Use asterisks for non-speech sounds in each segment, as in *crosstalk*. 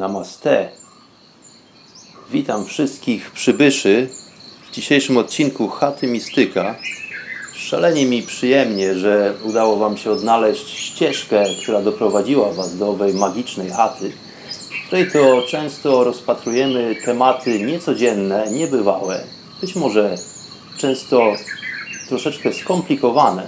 Namaste. Witam wszystkich przybyszy w dzisiejszym odcinku Chaty Mistyka. Szalenie mi przyjemnie, że udało Wam się odnaleźć ścieżkę, która doprowadziła Was do owej magicznej chaty, w której to często rozpatrujemy tematy niecodzienne, niebywałe, być może często troszeczkę skomplikowane,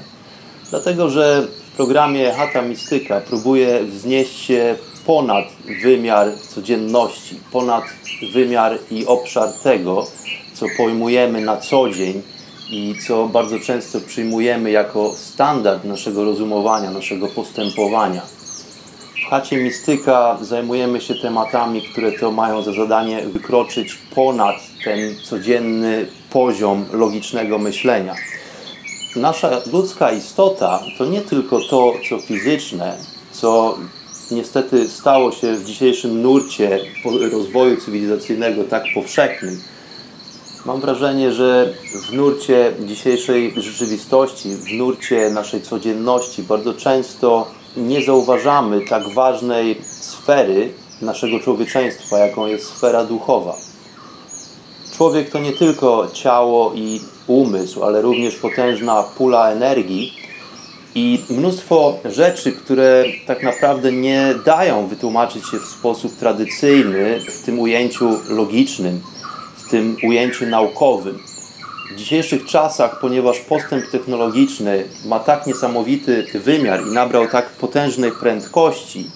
dlatego że w programie Chata Mistyka próbuję wznieść się ponad wymiar codzienności, ponad wymiar i obszar tego, co pojmujemy na co dzień i co bardzo często przyjmujemy jako standard naszego rozumowania, naszego postępowania. W chacie mistyka zajmujemy się tematami, które to mają za zadanie wykroczyć ponad ten codzienny poziom logicznego myślenia. Nasza ludzka istota to nie tylko to, co fizyczne, co niestety stało się w dzisiejszym nurcie rozwoju cywilizacyjnego tak powszechnym. Mam wrażenie, że w nurcie dzisiejszej rzeczywistości, w nurcie naszej codzienności bardzo często nie zauważamy tak ważnej sfery naszego człowieczeństwa, jaką jest sfera duchowa. Człowiek to nie tylko ciało i umysł, ale również potężna pula energii, i mnóstwo rzeczy, które tak naprawdę nie dają wytłumaczyć się w sposób tradycyjny, w tym ujęciu logicznym, w tym ujęciu naukowym. W dzisiejszych czasach, ponieważ postęp technologiczny ma tak niesamowity wymiar i nabrał tak potężnej prędkości,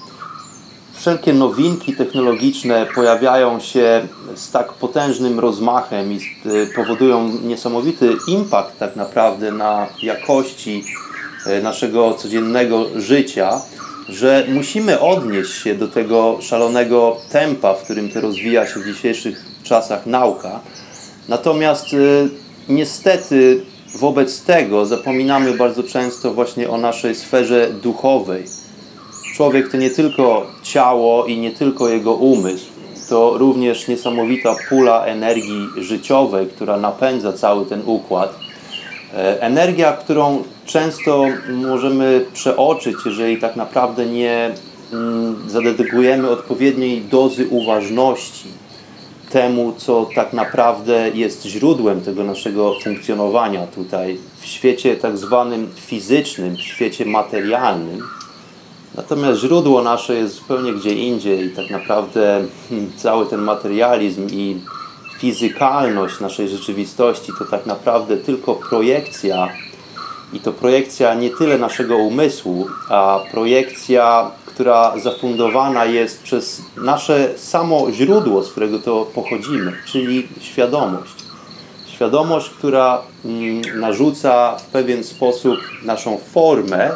wszelkie nowinki technologiczne pojawiają się z tak potężnym rozmachem i powodują niesamowity impact tak naprawdę na jakości naszego codziennego życia, że musimy odnieść się do tego szalonego tempa, w którym to rozwija się w dzisiejszych czasach nauka. Natomiast e, niestety wobec tego zapominamy bardzo często właśnie o naszej sferze duchowej. Człowiek to nie tylko ciało i nie tylko jego umysł, to również niesamowita pula energii życiowej, która napędza cały ten układ. E, energia, którą często możemy przeoczyć, jeżeli tak naprawdę nie mm, zadedykujemy odpowiedniej dozy uważności temu, co tak naprawdę jest źródłem tego naszego funkcjonowania tutaj w świecie tak zwanym fizycznym, w świecie materialnym. Natomiast źródło nasze jest zupełnie gdzie indziej i tak naprawdę hmm, cały ten materializm i fizykalność naszej rzeczywistości to tak naprawdę tylko projekcja i to projekcja nie tyle naszego umysłu, a projekcja, która zafundowana jest przez nasze samo źródło, z którego to pochodzimy, czyli świadomość. Świadomość, która mm, narzuca w pewien sposób naszą formę,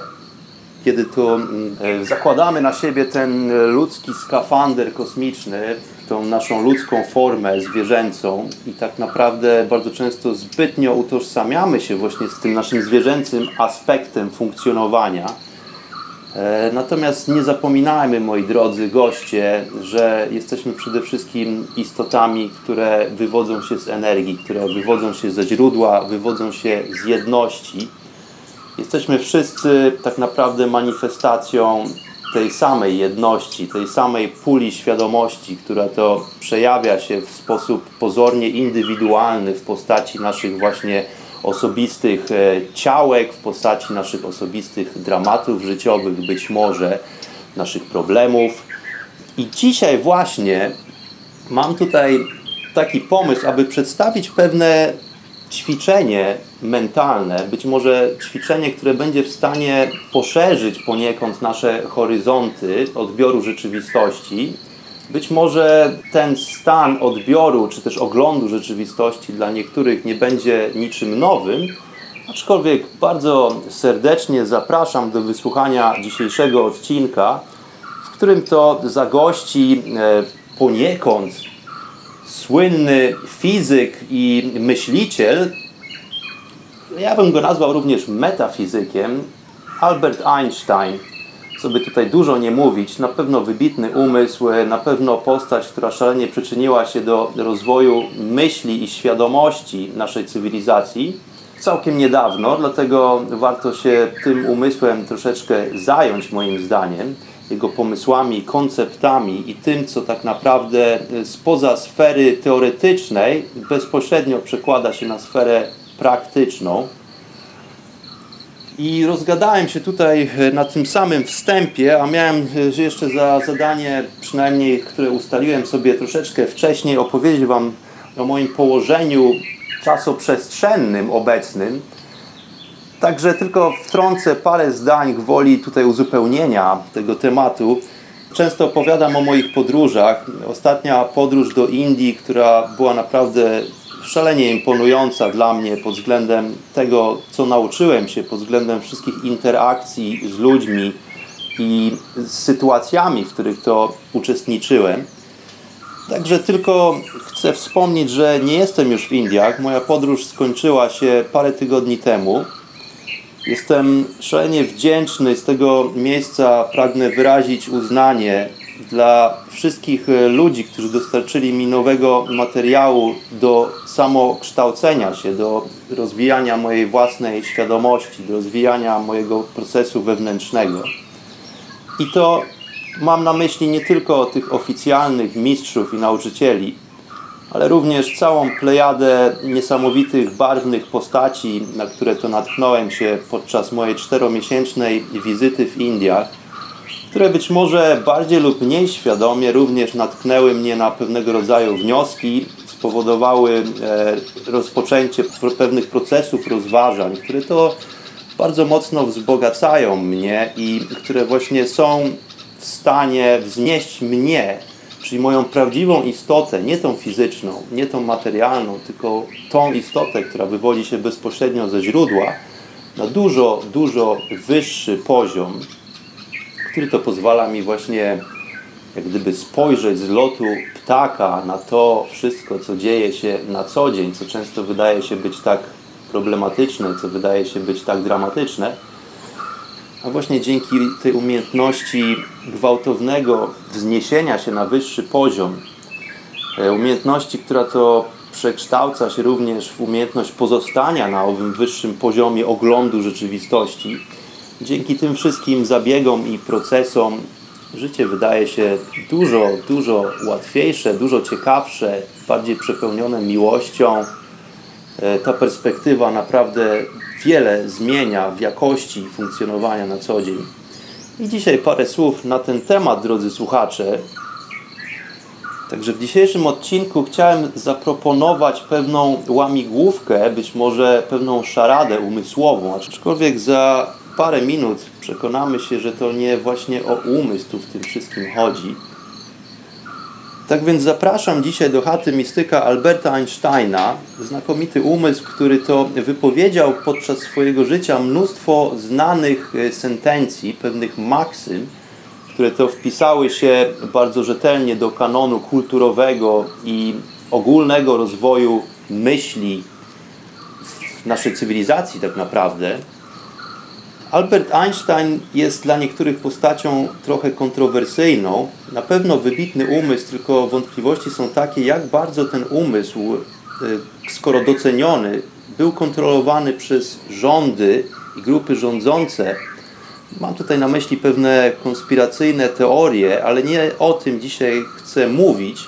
kiedy to mm, e, zakładamy na siebie ten ludzki skafander kosmiczny, tą naszą ludzką formę zwierzęcą i tak naprawdę bardzo często zbytnio utożsamiamy się właśnie z tym naszym zwierzęcym aspektem funkcjonowania. E, natomiast nie zapominajmy, moi drodzy goście, że jesteśmy przede wszystkim istotami, które wywodzą się z energii, które wywodzą się ze źródła, wywodzą się z jedności. Jesteśmy wszyscy tak naprawdę manifestacją tej samej jedności, tej samej puli świadomości, która to przejawia się w sposób pozornie indywidualny w postaci naszych właśnie osobistych e, ciałek, w postaci naszych osobistych dramatów życiowych, być może naszych problemów, I dzisiaj właśnie mam tutaj taki pomysł, aby przedstawić pewne ćwiczenie mentalne, być może ćwiczenie, które będzie w stanie poszerzyć poniekąd nasze horyzonty odbioru rzeczywistości. Być może ten stan odbioru czy też oglądu rzeczywistości dla niektórych nie będzie niczym nowym, aczkolwiek bardzo serdecznie zapraszam do wysłuchania dzisiejszego odcinka, w którym to zagości e, poniekąd słynny fizyk i myśliciel, ja bym go nazwał również metafizykiem, Albert Einstein. By tutaj dużo nie mówić, na pewno wybitny umysł, na pewno postać, która szalenie przyczyniła się do rozwoju myśli i świadomości naszej cywilizacji całkiem niedawno, dlatego warto się tym umysłem troszeczkę zająć moim zdaniem jego pomysłami, konceptami i tym, co tak naprawdę spoza sfery teoretycznej bezpośrednio przekłada się na sferę praktyczną. I rozgadałem się tutaj na tym samym wstępie, a miałem jeszcze za zadanie, przynajmniej które ustaliłem sobie troszeczkę wcześniej, opowiedzieć Wam o moim położeniu czasoprzestrzennym obecnym Także tylko wtrącę parę zdań gwoli tutaj uzupełnienia tego tematu. Często opowiadam o moich podróżach. Ostatnia podróż do Indii, która była naprawdę szalenie imponująca dla mnie pod względem tego, co nauczyłem się, pod względem wszystkich interakcji z ludźmi i z sytuacjami, w których to uczestniczyłem. Także tylko chcę wspomnieć, że nie jestem już w Indiach. Moja podróż skończyła się parę tygodni temu. Jestem szalenie wdzięczny z tego miejsca. Pragnę wyrazić uznanie dla wszystkich e, ludzi, którzy dostarczyli mi nowego materiału do samokształcenia się, do rozwijania mojej własnej świadomości, do rozwijania mojego procesu wewnętrznego. I to mam na myśli nie tylko tych oficjalnych mistrzów i nauczycieli, ale również całą plejadę niesamowitych, barwnych postaci, na które to natknąłem się podczas mojej czteromiesięcznej wizyty w Indiach, które być może bardziej lub mniej świadomie również natknęły mnie na pewnego rodzaju wnioski, spowodowały e, rozpoczęcie pewnych procesów rozważań, które to bardzo mocno wzbogacają mnie i które właśnie są w stanie wznieść mnie czyli moją prawdziwą istotę, nie tą fizyczną, nie tą materialną, tylko tą istotę, która wywodzi się bezpośrednio ze źródła, na dużo, dużo wyższy poziom, który to pozwala mi właśnie jak gdyby spojrzeć z lotu ptaka na to wszystko, co dzieje się na co dzień, co często wydaje się być tak problematyczne, co wydaje się być tak dramatyczne, a właśnie dzięki tej umiejętności gwałtownego wzniesienia się na wyższy poziom, e, umiejętności, która to przekształca się również w umiejętność pozostania na owym wyższym poziomie oglądu rzeczywistości. Dzięki tym wszystkim zabiegom i procesom życie wydaje się dużo, dużo łatwiejsze, dużo ciekawsze, bardziej przepełnione miłością. E, ta perspektywa naprawdę wiele zmienia w jakości funkcjonowania na co dzień. I dzisiaj parę słów na ten temat, drodzy słuchacze. Także w dzisiejszym odcinku chciałem zaproponować pewną łamigłówkę, być może pewną szaradę umysłową, aczkolwiek za parę minut przekonamy się, że to nie właśnie o umysł tu w tym wszystkim chodzi, tak więc zapraszam dzisiaj do chaty mistyka Alberta Einsteina, znakomity umysł, który to wypowiedział podczas swojego życia mnóstwo znanych e, sentencji, pewnych maksym, które to wpisały się bardzo rzetelnie do kanonu kulturowego i ogólnego rozwoju myśli w naszej cywilizacji tak naprawdę. Albert Einstein jest dla niektórych postacią trochę kontrowersyjną. Na pewno wybitny umysł, tylko wątpliwości są takie, jak bardzo ten umysł, e, skoro doceniony, był kontrolowany przez rządy i grupy rządzące. Mam tutaj na myśli pewne konspiracyjne teorie, ale nie o tym dzisiaj chcę mówić.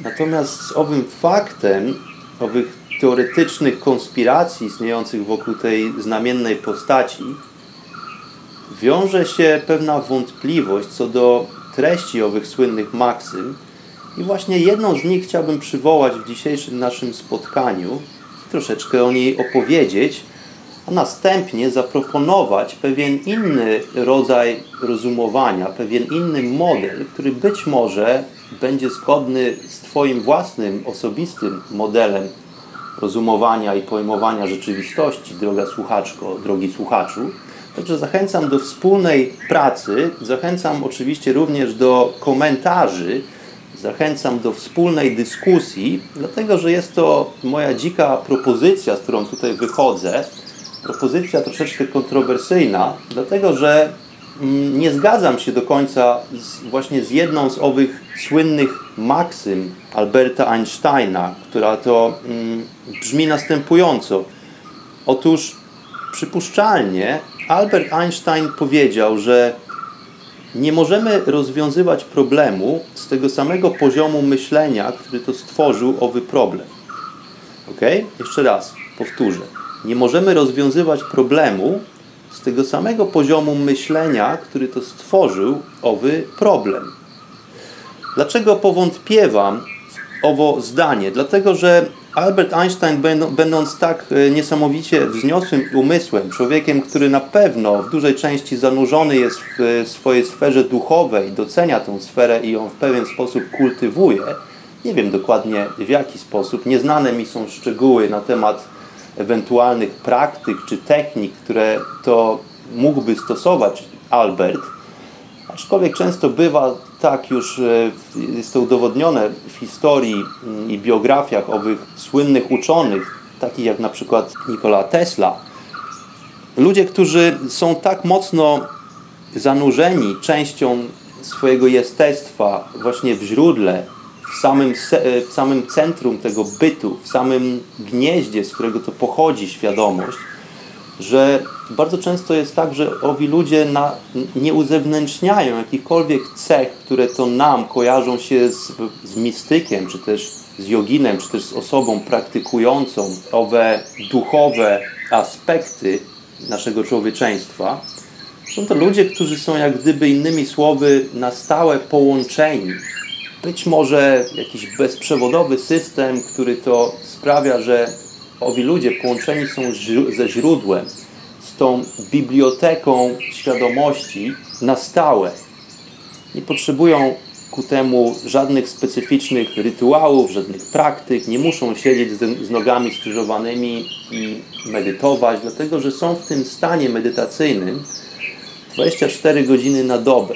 Natomiast z owym faktem, owych teoretycznych konspiracji istniejących wokół tej znamiennej postaci wiąże się pewna wątpliwość co do treści owych słynnych maksym. I właśnie jedną z nich chciałbym przywołać w dzisiejszym naszym spotkaniu, troszeczkę o niej opowiedzieć, a następnie zaproponować pewien inny rodzaj rozumowania, pewien inny model, który być może będzie zgodny z Twoim własnym, osobistym modelem rozumowania i pojmowania rzeczywistości, droga słuchaczko, drogi słuchaczu. Także zachęcam do wspólnej pracy, zachęcam oczywiście również do komentarzy, zachęcam do wspólnej dyskusji, dlatego że jest to moja dzika propozycja, z którą tutaj wychodzę. Propozycja troszeczkę kontrowersyjna, dlatego że nie zgadzam się do końca z, właśnie z jedną z owych słynnych maksym Alberta Einsteina, która to mm, brzmi następująco. Otóż przypuszczalnie Albert Einstein powiedział, że nie możemy rozwiązywać problemu z tego samego poziomu myślenia, który to stworzył owy problem. Ok? Jeszcze raz powtórzę. Nie możemy rozwiązywać problemu z tego samego poziomu myślenia, który to stworzył owy problem. Dlaczego powątpiewam owo zdanie? Dlatego, że Albert Einstein, będąc tak e, niesamowicie wzniosłym umysłem, człowiekiem, który na pewno w dużej części zanurzony jest w swojej sferze duchowej, docenia tę sferę i ją w pewien sposób kultywuje, nie wiem dokładnie w jaki sposób, nieznane mi są szczegóły na temat ewentualnych praktyk czy technik, które to mógłby stosować Albert, Aczkolwiek często bywa tak już, e, jest to udowodnione w historii mm, i biografiach owych słynnych uczonych, takich jak na przykład Nikola Tesla. Ludzie, którzy są tak mocno zanurzeni częścią swojego jestestwa właśnie w źródle, w samym, e, w samym centrum tego bytu, w samym gnieździe, z którego to pochodzi świadomość, że bardzo często jest tak, że owi ludzie na, nie uzewnętrzniają jakichkolwiek cech, które to nam kojarzą się z, z mistykiem, czy też z joginem, czy też z osobą praktykującą owe duchowe aspekty naszego człowieczeństwa. Są to ludzie, którzy są jak gdyby innymi słowy na stałe połączeni. Być może jakiś bezprzewodowy system, który to sprawia, że owi ludzie połączeni są ze źródłem, z tą biblioteką świadomości na stałe. Nie potrzebują ku temu żadnych specyficznych rytuałów, żadnych praktyk, nie muszą siedzieć z, nogami skrzyżowanymi i medytować, dlatego że są w tym stanie medytacyjnym 24 godziny na dobę.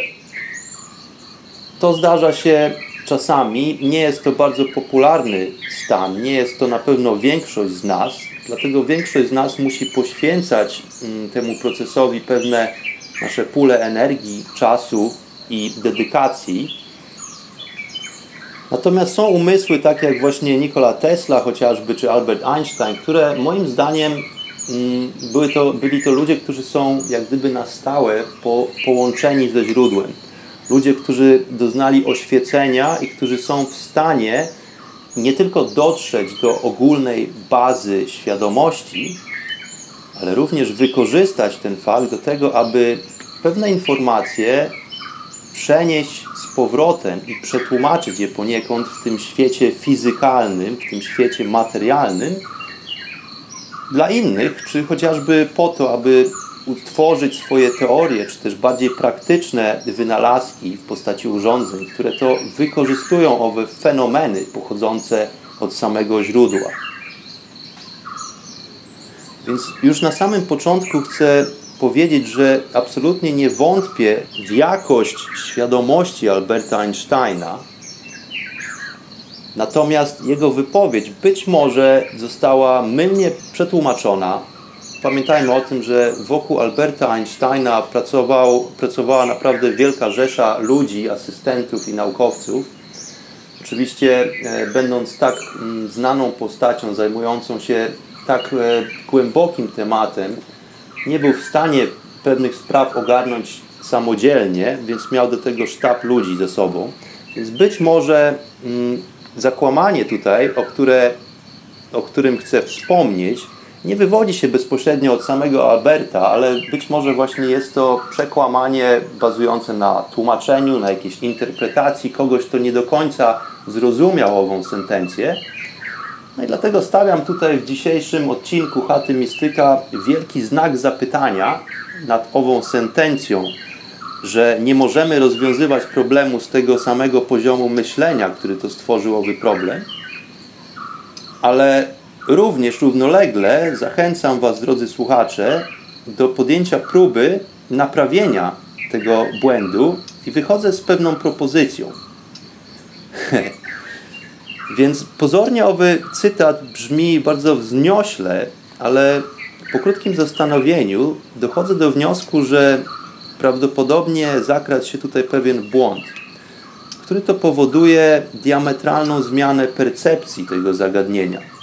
To zdarza się czasami nie jest to bardzo popularny stan, nie jest to na pewno większość z nas, dlatego większość z nas musi poświęcać mm, temu procesowi pewne nasze pule energii, czasu i dedykacji. Natomiast są umysły takie jak właśnie Nikola Tesla chociażby, czy Albert Einstein, które moim zdaniem mm, były to, byli to ludzie, którzy są jak gdyby na stałe po, połączeni ze źródłem ludzie, którzy doznali oświecenia i którzy są w stanie nie tylko dotrzeć do ogólnej bazy świadomości, ale również wykorzystać ten fakt do tego, aby pewne informacje przenieść z powrotem i przetłumaczyć je poniekąd w tym świecie fizykalnym, w tym świecie materialnym dla innych, czy chociażby po to, aby utworzyć swoje teorie, czy też bardziej praktyczne wynalazki w postaci urządzeń, które to wykorzystują owe fenomeny pochodzące od samego źródła. Więc już na samym początku chcę powiedzieć, że absolutnie nie wątpię w jakość świadomości Alberta Einsteina. Natomiast jego wypowiedź być może została mylnie przetłumaczona Pamiętajmy o tym, że wokół Alberta Einsteina pracował, pracowała naprawdę wielka rzesza ludzi, asystentów i naukowców. Oczywiście, e, będąc tak mm, znaną postacią, zajmującą się tak e, głębokim tematem, nie był w stanie pewnych spraw ogarnąć samodzielnie, więc miał do tego sztab ludzi ze sobą. Więc być może mm, zakłamanie tutaj, o, które, o którym chcę wspomnieć, nie wywodzi się bezpośrednio od samego Alberta, ale być może właśnie jest to przekłamanie bazujące na tłumaczeniu, na jakiejś interpretacji kogoś, kto nie do końca zrozumiał ową sentencję. No i dlatego stawiam tutaj w dzisiejszym odcinku Chaty Mistyka wielki znak zapytania nad ową sentencją, że nie możemy rozwiązywać problemu z tego samego poziomu myślenia, który to stworzył owy problem, ale również równolegle zachęcam Was, drodzy słuchacze, do podjęcia próby naprawienia tego błędu i wychodzę z pewną propozycją. *laughs* Więc pozornie owy cytat brzmi bardzo wzniośle, ale po krótkim zastanowieniu dochodzę do wniosku, że prawdopodobnie zakradł się tutaj pewien błąd, który to powoduje diametralną zmianę percepcji tego zagadnienia.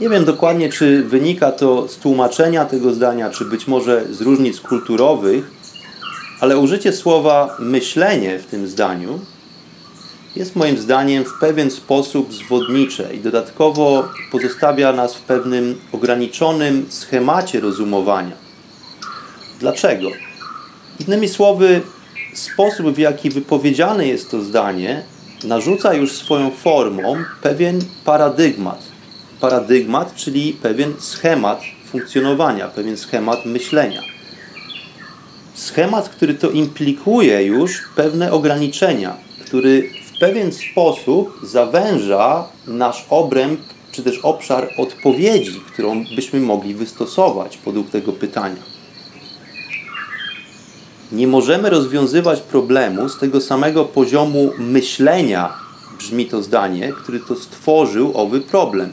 Nie wiem dokładnie, czy wynika to z tłumaczenia tego zdania, czy być może z różnic kulturowych, ale użycie słowa myślenie w tym zdaniu jest moim zdaniem w pewien sposób zwodnicze i dodatkowo pozostawia nas w pewnym ograniczonym schemacie rozumowania. Dlaczego? Innymi słowy, sposób w jaki wypowiedziane jest to zdanie narzuca już swoją formą pewien paradygmat. Paradygmat, czyli pewien schemat funkcjonowania, pewien schemat myślenia. Schemat, który to implikuje już pewne ograniczenia, który pewien sposób zawęża nasz obręb, czy też obszar odpowiedzi, którą byśmy mogli wystosować podług tego pytania. Nie możemy rozwiązywać problemu z tego samego poziomu myślenia, brzmi to zdanie, który to stworzył owy problem.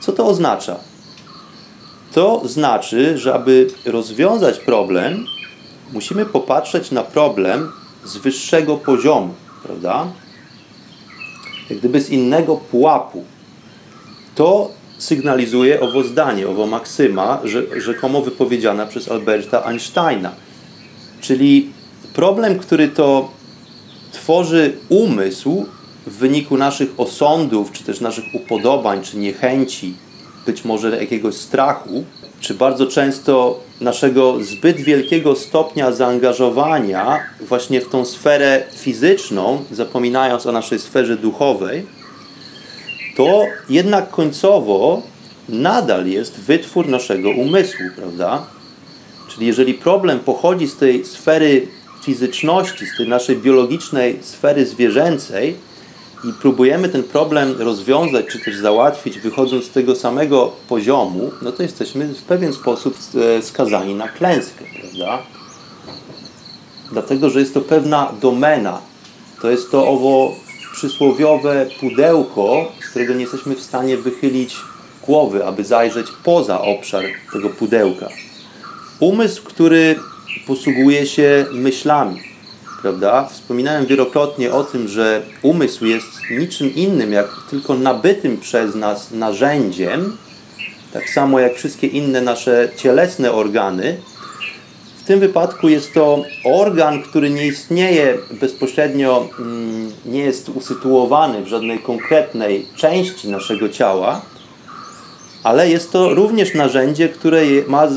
Co to oznacza? To znaczy, że aby rozwiązać problem, musimy popatrzeć na problem z wyższego poziomu prawda? Jak gdyby z innego pułapu. To sygnalizuje owo zdanie, owo maksyma, że, rzekomo wypowiedziana przez Alberta Einsteina. Czyli problem, który to tworzy umysł w wyniku naszych osądów, czy też naszych upodobań, czy niechęci, być może jakiegoś strachu, czy bardzo często naszego zbyt wielkiego stopnia zaangażowania właśnie w tą sferę fizyczną, zapominając o naszej sferze duchowej, to jednak końcowo nadal jest wytwór naszego umysłu, prawda? Czyli jeżeli problem pochodzi z tej sfery fizyczności, z tej naszej biologicznej sfery zwierzęcej, i próbujemy ten problem rozwiązać, czy też załatwić, wychodząc z tego samego poziomu, no to jesteśmy w pewien sposób e, skazani na klęskę, prawda? Dlatego, że jest to pewna domena. To jest to owo przysłowiowe pudełko, z którego nie jesteśmy w stanie wychylić głowy, aby zajrzeć poza obszar tego pudełka. Umysł, który posługuje się myślami, prawda? Wspominałem wielokrotnie o tym, że umysł jest niczym innym, jak tylko nabytym przez nas narzędziem, tak samo jak wszystkie inne nasze cielesne organy. W tym wypadku jest to organ, który nie istnieje bezpośrednio, mm, nie jest usytuowany w żadnej konkretnej części naszego ciała, ale jest to również narzędzie, które ma y,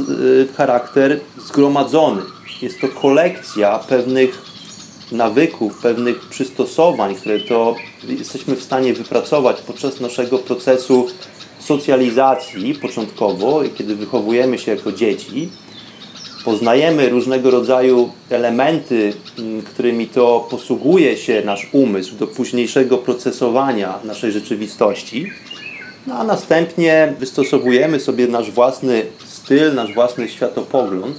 charakter zgromadzony. Jest to kolekcja pewnych nawyków, pewnych przystosowań, które to jesteśmy w stanie wypracować podczas naszego procesu socjalizacji początkowo, kiedy wychowujemy się jako dzieci, poznajemy różnego rodzaju elementy, mm, którymi to posługuje się nasz umysł do późniejszego procesowania naszej rzeczywistości, no a następnie wystosowujemy sobie nasz własny styl, nasz własny światopogląd.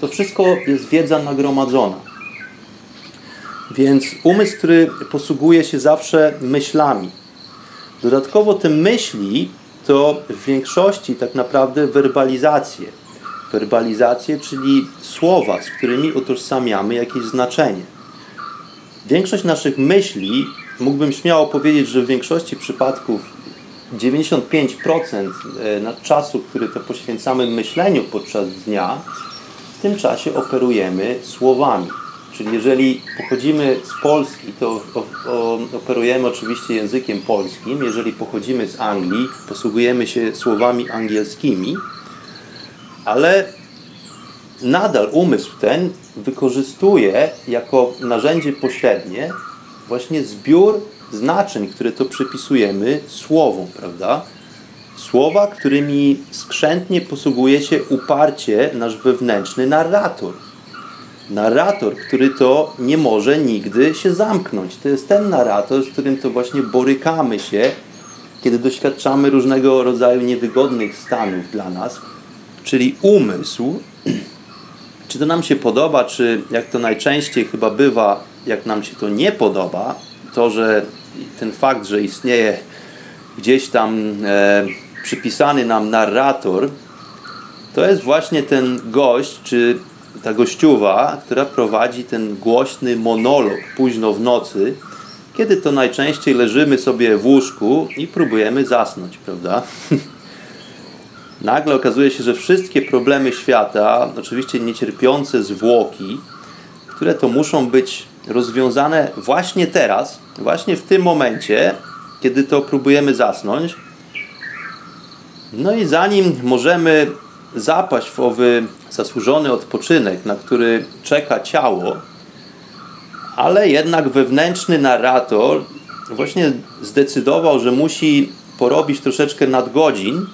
To wszystko jest wiedza nagromadzona. Więc umysł, który posługuje się zawsze myślami. Dodatkowo te myśli to w większości tak naprawdę werbalizacje. Werbalizacje, czyli słowa, z którymi utożsamiamy jakieś znaczenie. Większość naszych myśli, mógłbym śmiało powiedzieć, że w większości przypadków 95% e, czasu, który to poświęcamy myśleniu podczas dnia, w tym czasie operujemy słowami Czyli jeżeli pochodzimy z Polski, to operujemy oczywiście językiem polskim. Jeżeli pochodzimy z Anglii, posługujemy się słowami angielskimi, ale nadal umysł ten wykorzystuje jako narzędzie pośrednie właśnie zbiór znaczeń, które to przypisujemy słowom, prawda? Słowa, którymi skrzętnie posługuje się uparcie nasz wewnętrzny narrator. Narrator, który to nie może nigdy się zamknąć. To jest ten narrator, z którym to właśnie borykamy się, kiedy doświadczamy różnego rodzaju niewygodnych stanów dla nas. Czyli umysł, czy to nam się podoba, czy jak to najczęściej chyba bywa, jak nam się to nie podoba, to, że ten fakt, że istnieje gdzieś tam e, przypisany nam narrator, to jest właśnie ten gość, czy ta gościuwa, która prowadzi ten głośny monolog późno w nocy, kiedy to najczęściej leżymy sobie w łóżku i próbujemy zasnąć, prawda? *laughs* Nagle okazuje się, że wszystkie problemy świata, oczywiście niecierpiące zwłoki, które to muszą być rozwiązane właśnie teraz, właśnie w tym momencie, kiedy to próbujemy zasnąć. No i zanim możemy zapaść w owy zasłużony odpoczynek, na który czeka ciało, ale jednak wewnętrzny narrator właśnie zdecydował, że musi porobić troszeczkę nadgodzin,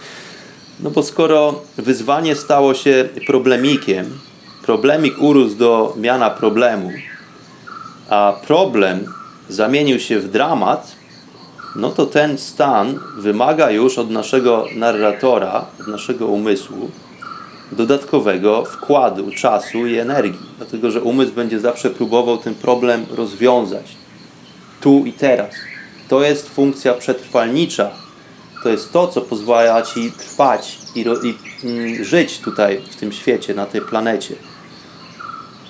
*laughs* no bo skoro wyzwanie stało się problemikiem, problemik urósł do miana problemu, a problem zamienił się w dramat, no to ten stan wymaga już od naszego narratora, od naszego umysłu, dodatkowego wkładu czasu i energii. Dlatego, że umysł będzie zawsze próbował ten problem rozwiązać tu i teraz. To jest funkcja przetrwalnicza. To jest to, co pozwala ci trwać i, i mm, żyć tutaj w tym świecie, na tej planecie.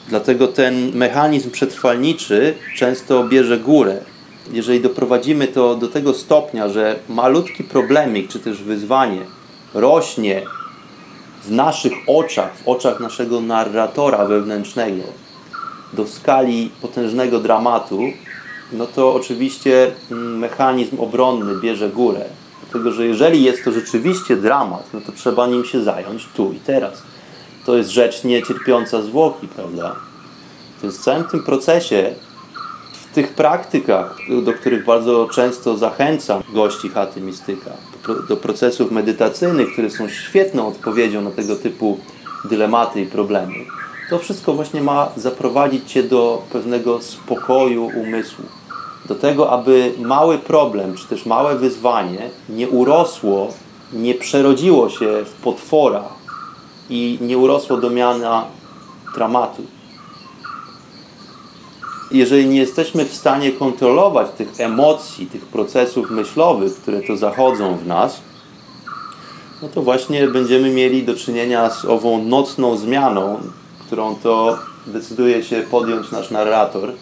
Dlatego ten mechanizm przetrwalniczy często bierze górę. Jeżeli doprowadzimy to do tego stopnia, że malutki problemik czy też wyzwanie rośnie w naszych oczach, w oczach naszego narratora wewnętrznego do skali potężnego dramatu, no to oczywiście mm, mechanizm obronny bierze górę. Dlatego, że jeżeli jest to rzeczywiście dramat, no to trzeba nim się zająć tu i teraz to jest rzecz niecierpiąca zwłoki, prawda? Więc w całym tym procesie, tych praktykach, do których bardzo często zachęcam gości chaty mistyka, do procesów medytacyjnych, które są świetną odpowiedzią na tego typu dylematy i problemy, to wszystko właśnie ma zaprowadzić Cię do pewnego spokoju umysłu. Do tego, aby mały problem, czy też małe wyzwanie nie urosło, nie przerodziło się w potwora, i nie urosło do miana dramatu. Jeżeli nie jesteśmy w stanie kontrolować tych emocji, tych procesów myślowych, które to zachodzą w nas, no to właśnie będziemy mieli do czynienia z ową nocną zmianą, którą to decyduje się podjąć nasz narrator,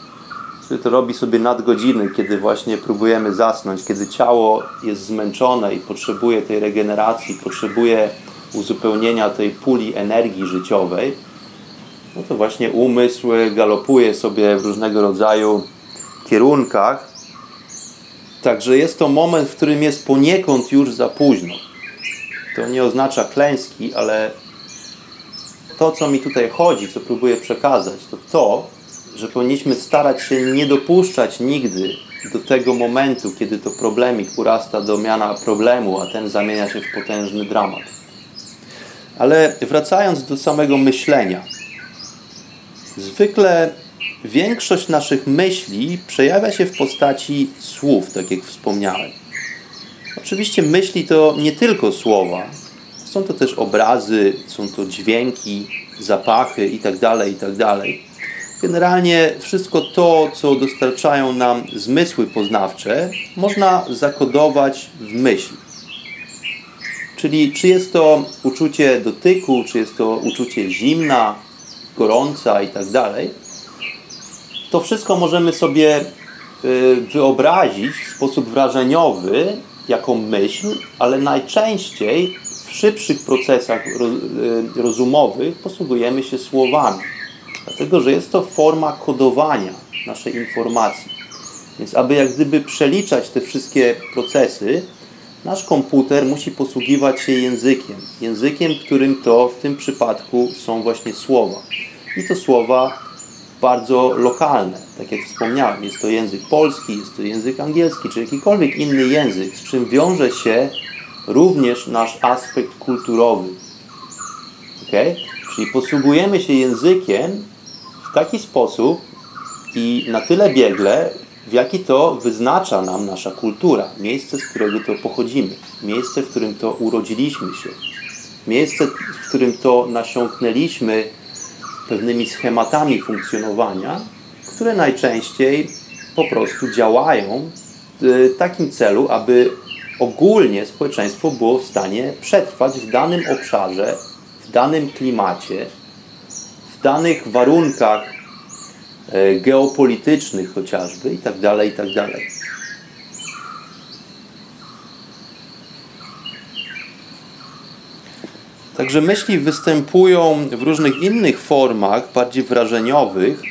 który to robi sobie nadgodziny, kiedy właśnie próbujemy zasnąć, kiedy ciało jest zmęczone i potrzebuje tej regeneracji, potrzebuje uzupełnienia tej puli energii życiowej, no to właśnie umysł galopuje sobie w różnego rodzaju kierunkach. Także jest to moment, w którym jest poniekąd już za późno. To nie oznacza klęski, ale to, co mi tutaj chodzi, co próbuję przekazać, to to, że powinniśmy starać się nie dopuszczać nigdy do tego momentu, kiedy to problemik urasta do miana problemu, a ten zamienia się w potężny dramat. Ale wracając do samego myślenia. Zwykle większość naszych myśli przejawia się w postaci słów, tak jak wspomniałem. Oczywiście myśli to nie tylko słowa. Są to też obrazy, są to dźwięki, zapachy itd., tak itd. Tak Generalnie wszystko to, co dostarczają nam zmysły poznawcze, można zakodować w myśl. Czyli czy jest to uczucie dotyku, czy jest to uczucie zimna, gorąca i tak dalej, to wszystko możemy sobie y, wyobrazić w sposób wrażeniowy jako myśl, ale najczęściej w szybszych procesach y, rozumowych posługujemy się słowami. Dlatego, że jest to forma kodowania naszej informacji. Więc aby jak gdyby przeliczać te wszystkie procesy, nasz komputer musi posługiwać się językiem. Językiem, którym to w tym przypadku są właśnie słowa. I to słowa bardzo lokalne. Tak jak wspomniałem, jest to język polski, jest to język angielski, czy jakikolwiek inny język, z czym wiąże się również nasz aspekt kulturowy. Okay? Czyli posługujemy się językiem w taki sposób i na tyle biegle, w jaki to wyznacza nam nasza kultura, miejsce, z którego to pochodzimy, miejsce, w którym to urodziliśmy się, miejsce, w którym to nasiąknęliśmy pewnymi schematami funkcjonowania, które najczęściej po prostu działają w takim celu, aby ogólnie społeczeństwo było w stanie przetrwać w danym obszarze, w danym klimacie, w danych warunkach e, geopolitycznych chociażby i tak dalej, i tak dalej. Także myśli występują w różnych innych formach, bardziej wrażeniowych,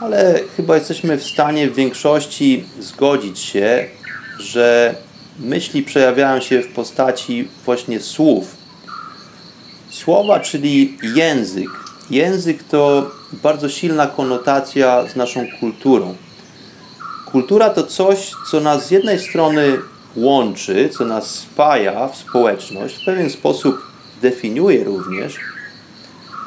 ale chyba jesteśmy w stanie w większości zgodzić się, że myśli przejawiają się w postaci właśnie słów. Słowa, czyli język. Język to bardzo silna konotacja z naszą kulturą. Kultura to coś, co nas z jednej strony łączy, co nas spaja w społeczność, w pewien sposób definiuje również,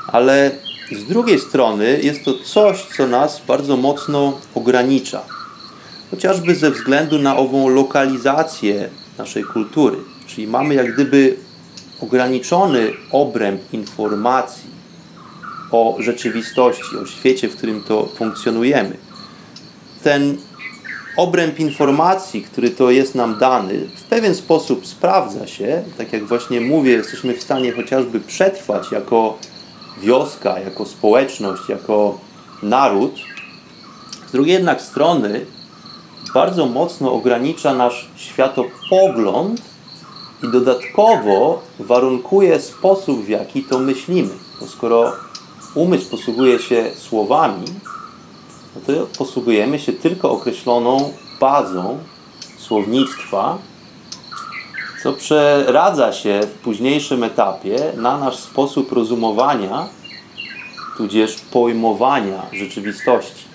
ale z drugiej strony jest to coś, co nas bardzo mocno ogranicza. Chociażby ze względu na ową lokalizację naszej kultury. Czyli mamy jak gdyby ograniczony obręb informacji o rzeczywistości, o świecie, w którym to funkcjonujemy. Ten obręb informacji, który to jest nam dany, w pewien sposób sprawdza się. Tak jak właśnie mówię, jesteśmy w stanie chociażby przetrwać jako wioska, jako społeczność, jako naród. Z drugiej jednak strony bardzo mocno ogranicza nasz światopogląd i dodatkowo warunkuje sposób, w jaki to myślimy. Bo skoro umysł posługuje się słowami, no to posługujemy się tylko określoną bazą słownictwa, co przeradza się w późniejszym etapie na nasz sposób rozumowania, tudzież pojmowania rzeczywistości.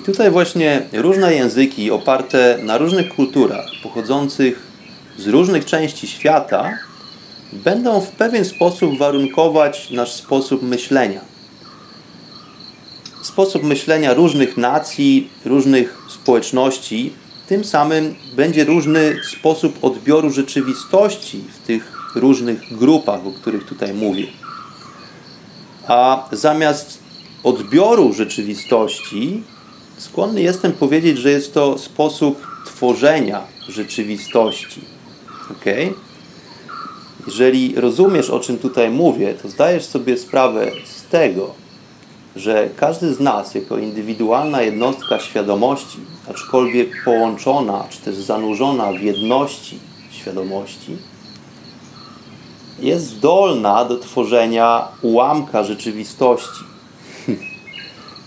I tutaj właśnie różne języki oparte na różnych kulturach, pochodzących z różnych części świata, będą w pewien sposób warunkować nasz sposób myślenia. Sposób myślenia różnych nacji, różnych społeczności, tym samym będzie różny sposób odbioru rzeczywistości w tych różnych grupach, o których tutaj mówię. A zamiast odbioru rzeczywistości, skłonny jestem powiedzieć, że jest to sposób tworzenia rzeczywistości. Okay? Jeżeli rozumiesz, o czym tutaj mówię, to zdajesz sobie sprawę z tego, że każdy z nas, jako indywidualna jednostka świadomości, aczkolwiek połączona, czy też zanurzona w jedności świadomości, jest zdolna do tworzenia ułamka rzeczywistości.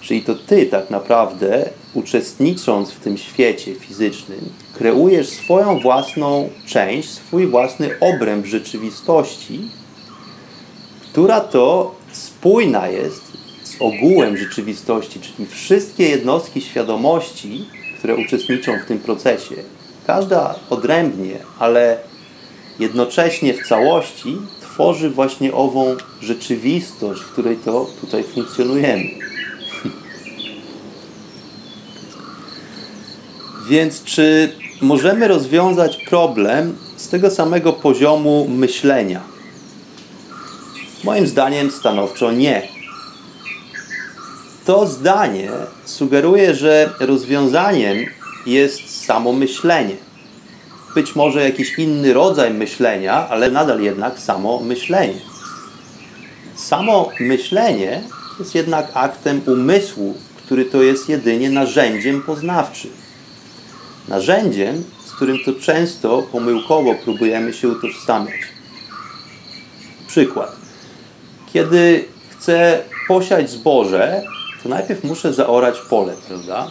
Czyli to ty tak naprawdę, uczestnicząc w tym świecie fizycznym, kreujesz swoją własną część, swój własny obręb rzeczywistości, która to spójna jest z ogółem rzeczywistości, czyli wszystkie jednostki świadomości, które uczestniczą w tym procesie. Każda odrębnie, ale jednocześnie w całości tworzy właśnie ową rzeczywistość, w której to tutaj funkcjonujemy. Więc czy możemy rozwiązać problem z tego samego poziomu myślenia? Moim zdaniem stanowczo nie. To zdanie sugeruje, że rozwiązaniem jest samo myślenie. Być może jakiś inny rodzaj myślenia, ale nadal jednak samo myślenie. Samo myślenie jest jednak aktem umysłu, który to jest jedynie narzędziem poznawczym narzędziem, z którym to często pomyłkowo próbujemy się utożsamiać. Przykład. Kiedy chcę posiać zboże, to najpierw muszę zaorać pole, prawda?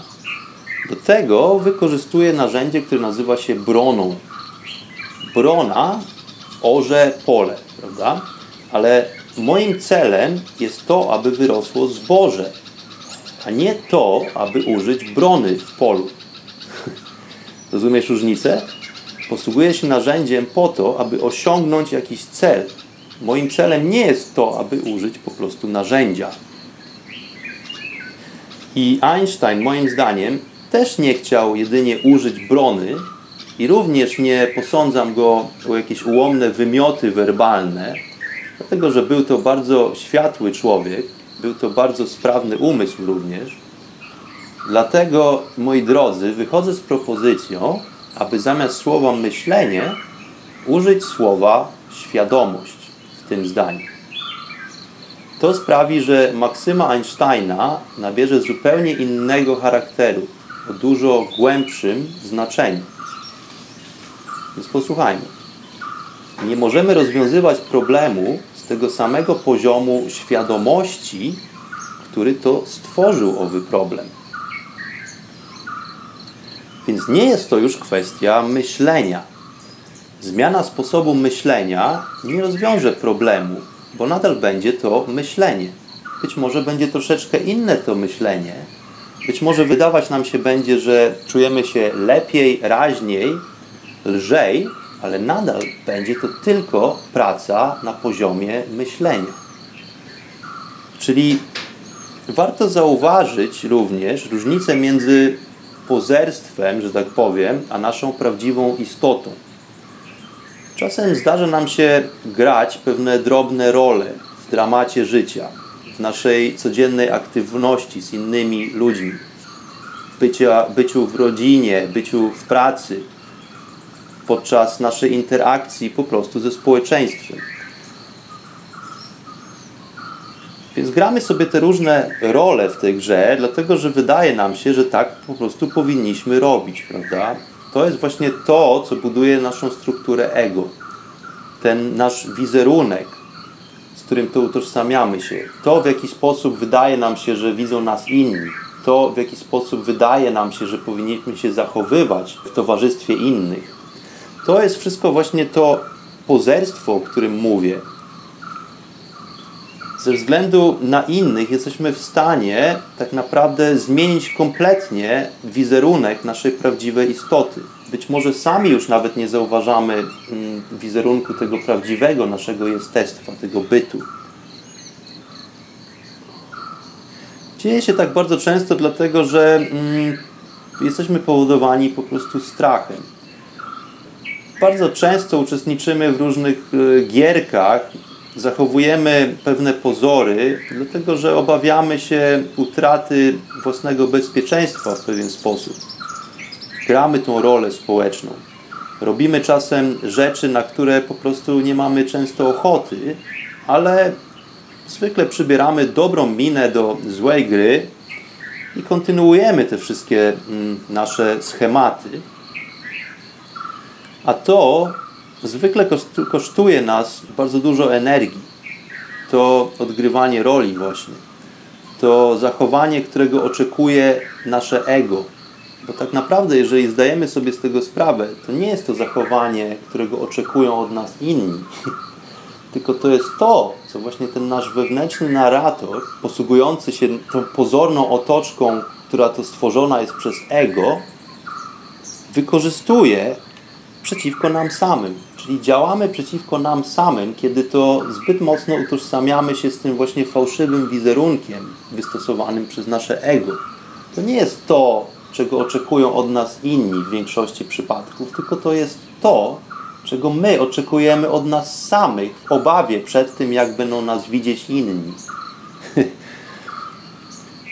Do tego wykorzystuję narzędzie, które nazywa się broną. Brona orze pole, prawda? Ale moim celem jest to, aby wyrosło zboże, a nie to, aby użyć brony w polu. Rozumiesz różnicę? Posługuję się narzędziem po to, aby osiągnąć jakiś cel. Moim celem nie jest to, aby użyć po prostu narzędzia. I Einstein, moim zdaniem, też nie chciał jedynie użyć brony i również nie posądzam go o jakieś ułomne wymioty werbalne, dlatego że był to bardzo światły człowiek, był to bardzo sprawny umysł również. Dlatego, moi drodzy, wychodzę z propozycją, aby zamiast słowa myślenie użyć słowa świadomość w tym zdaniu. To sprawi, że maksyma Einsteina nabierze zupełnie innego charakteru, o dużo głębszym znaczeniu. Więc posłuchajmy. Nie możemy rozwiązywać problemu z tego samego poziomu świadomości, który to stworzył owy problem. Więc nie jest to już kwestia myślenia. Zmiana sposobu myślenia nie rozwiąże problemu, bo nadal będzie to myślenie. Być może będzie troszeczkę inne to myślenie. Być może wydawać nam się będzie, że czujemy się lepiej, raźniej, lżej, ale nadal będzie to tylko praca na poziomie myślenia. Czyli warto zauważyć również różnicę między pozerstwem, że tak powiem, a naszą prawdziwą istotą. Czasem zdarza nam się grać pewne drobne role w dramacie życia, w naszej codziennej aktywności z innymi ludźmi, bycia, byciu w rodzinie, byciu w pracy, podczas naszej interakcji po prostu ze społeczeństwem. Więc gramy sobie te różne role w tej grze, dlatego że wydaje nam się, że tak po prostu powinniśmy robić, prawda? To jest właśnie to, co buduje naszą strukturę ego. Ten nasz wizerunek, z którym to utożsamiamy się. To, w jaki sposób wydaje nam się, że widzą nas inni. To, w jaki sposób wydaje nam się, że powinniśmy się zachowywać w towarzystwie innych. To jest wszystko właśnie to pozerstwo, o którym mówię. Ze względu na innych jesteśmy w stanie tak naprawdę zmienić kompletnie wizerunek naszej prawdziwej istoty. Być może sami już nawet nie zauważamy mm, wizerunku tego prawdziwego naszego jestestwa, tego bytu. Dzieje się tak bardzo często dlatego, że mm, jesteśmy powodowani po prostu strachem. Bardzo często uczestniczymy w różnych y, gierkach, zachowujemy pewne pozory, dlatego że obawiamy się utraty własnego bezpieczeństwa w pewien sposób. Gramy tą rolę społeczną. Robimy czasem rzeczy, na które po prostu nie mamy często ochoty, ale zwykle przybieramy dobrą minę do złej gry i kontynuujemy te wszystkie mm, nasze schematy. A to zwykle kosztuje nas bardzo dużo energii. To odgrywanie roli właśnie. To zachowanie, którego oczekuje nasze ego. Bo tak naprawdę, jeżeli zdajemy sobie z tego sprawę, to nie jest to zachowanie, którego oczekują od nas inni. *laughs* Tylko to jest to, co właśnie ten nasz wewnętrzny narrator, posługujący się tą pozorną otoczką, która to stworzona jest przez ego, wykorzystuje przeciwko nam samym. Czyli działamy przeciwko nam samym, kiedy to zbyt mocno utożsamiamy się z tym właśnie fałszywym wizerunkiem wystosowanym przez nasze ego. To nie jest to, czego oczekują od nas inni w większości przypadków, tylko to jest to, czego my oczekujemy od nas samych w obawie przed tym, jak będą nas widzieć inni. *laughs*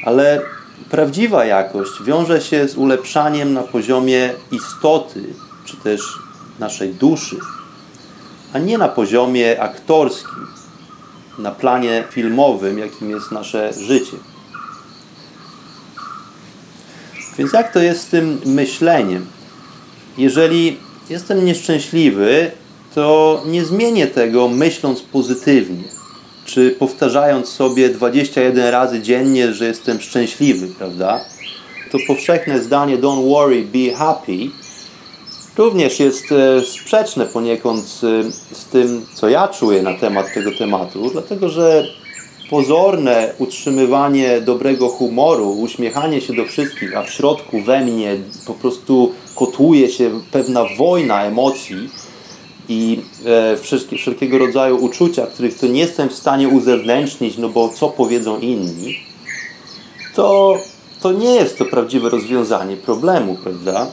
Ale prawdziwa jakość wiąże się z ulepszaniem na poziomie istoty, czy też naszej duszy, a nie na poziomie aktorskim, na planie filmowym, jakim jest nasze życie. Więc jak to jest z tym myśleniem? jeżeli jestem nieszczęśliwy, to nie zmienię tego myśląc pozytywnie, czy powtarzając sobie 21 razy dziennie, że jestem szczęśliwy, prawda? To powszechne zdanie don't worry, be happy również jest e, sprzeczne poniekąd z, z tym, co ja czuję na temat tego tematu, dlatego że pozorne utrzymywanie dobrego humoru, uśmiechanie się do wszystkich, a w środku we mnie po prostu kotłuje się pewna wojna emocji i e, wszelkiego rodzaju uczucia, których to nie jestem w stanie uzewnętrznić, no bo co powiedzą inni, to, to nie jest to prawdziwe rozwiązanie problemu, prawda?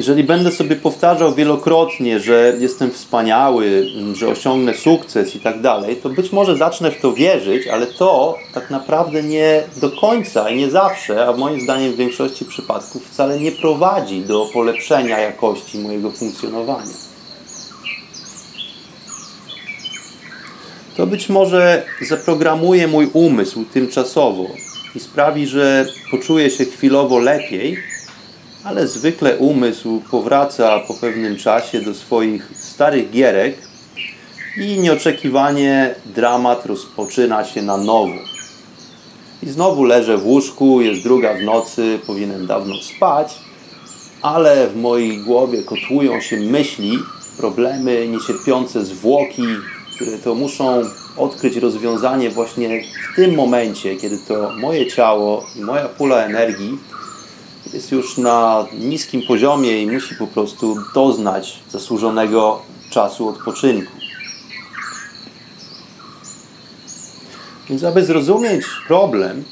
Jeżeli będę sobie powtarzał wielokrotnie, że jestem wspaniały, że osiągnę sukces i tak dalej, to być może zacznę w to wierzyć, ale to tak naprawdę nie do końca i nie zawsze, a moim zdaniem w większości przypadków wcale nie prowadzi do polepszenia jakości mojego funkcjonowania. To być może zaprogramuje mój umysł tymczasowo i sprawi, że poczuję się chwilowo lepiej, ale zwykle umysł powraca po pewnym czasie do swoich starych gierek i nieoczekiwanie dramat rozpoczyna się na nowo. I znowu leżę w łóżku, jest druga w nocy, powinienem dawno spać, ale w mojej głowie kotłują się myśli, problemy, niecierpiące zwłoki, które to muszą odkryć rozwiązanie właśnie w tym momencie, kiedy to moje ciało i moja pula energii jest już na niskim poziomie i musi po prostu doznać zasłużonego czasu odpoczynku. Więc aby zrozumieć problem,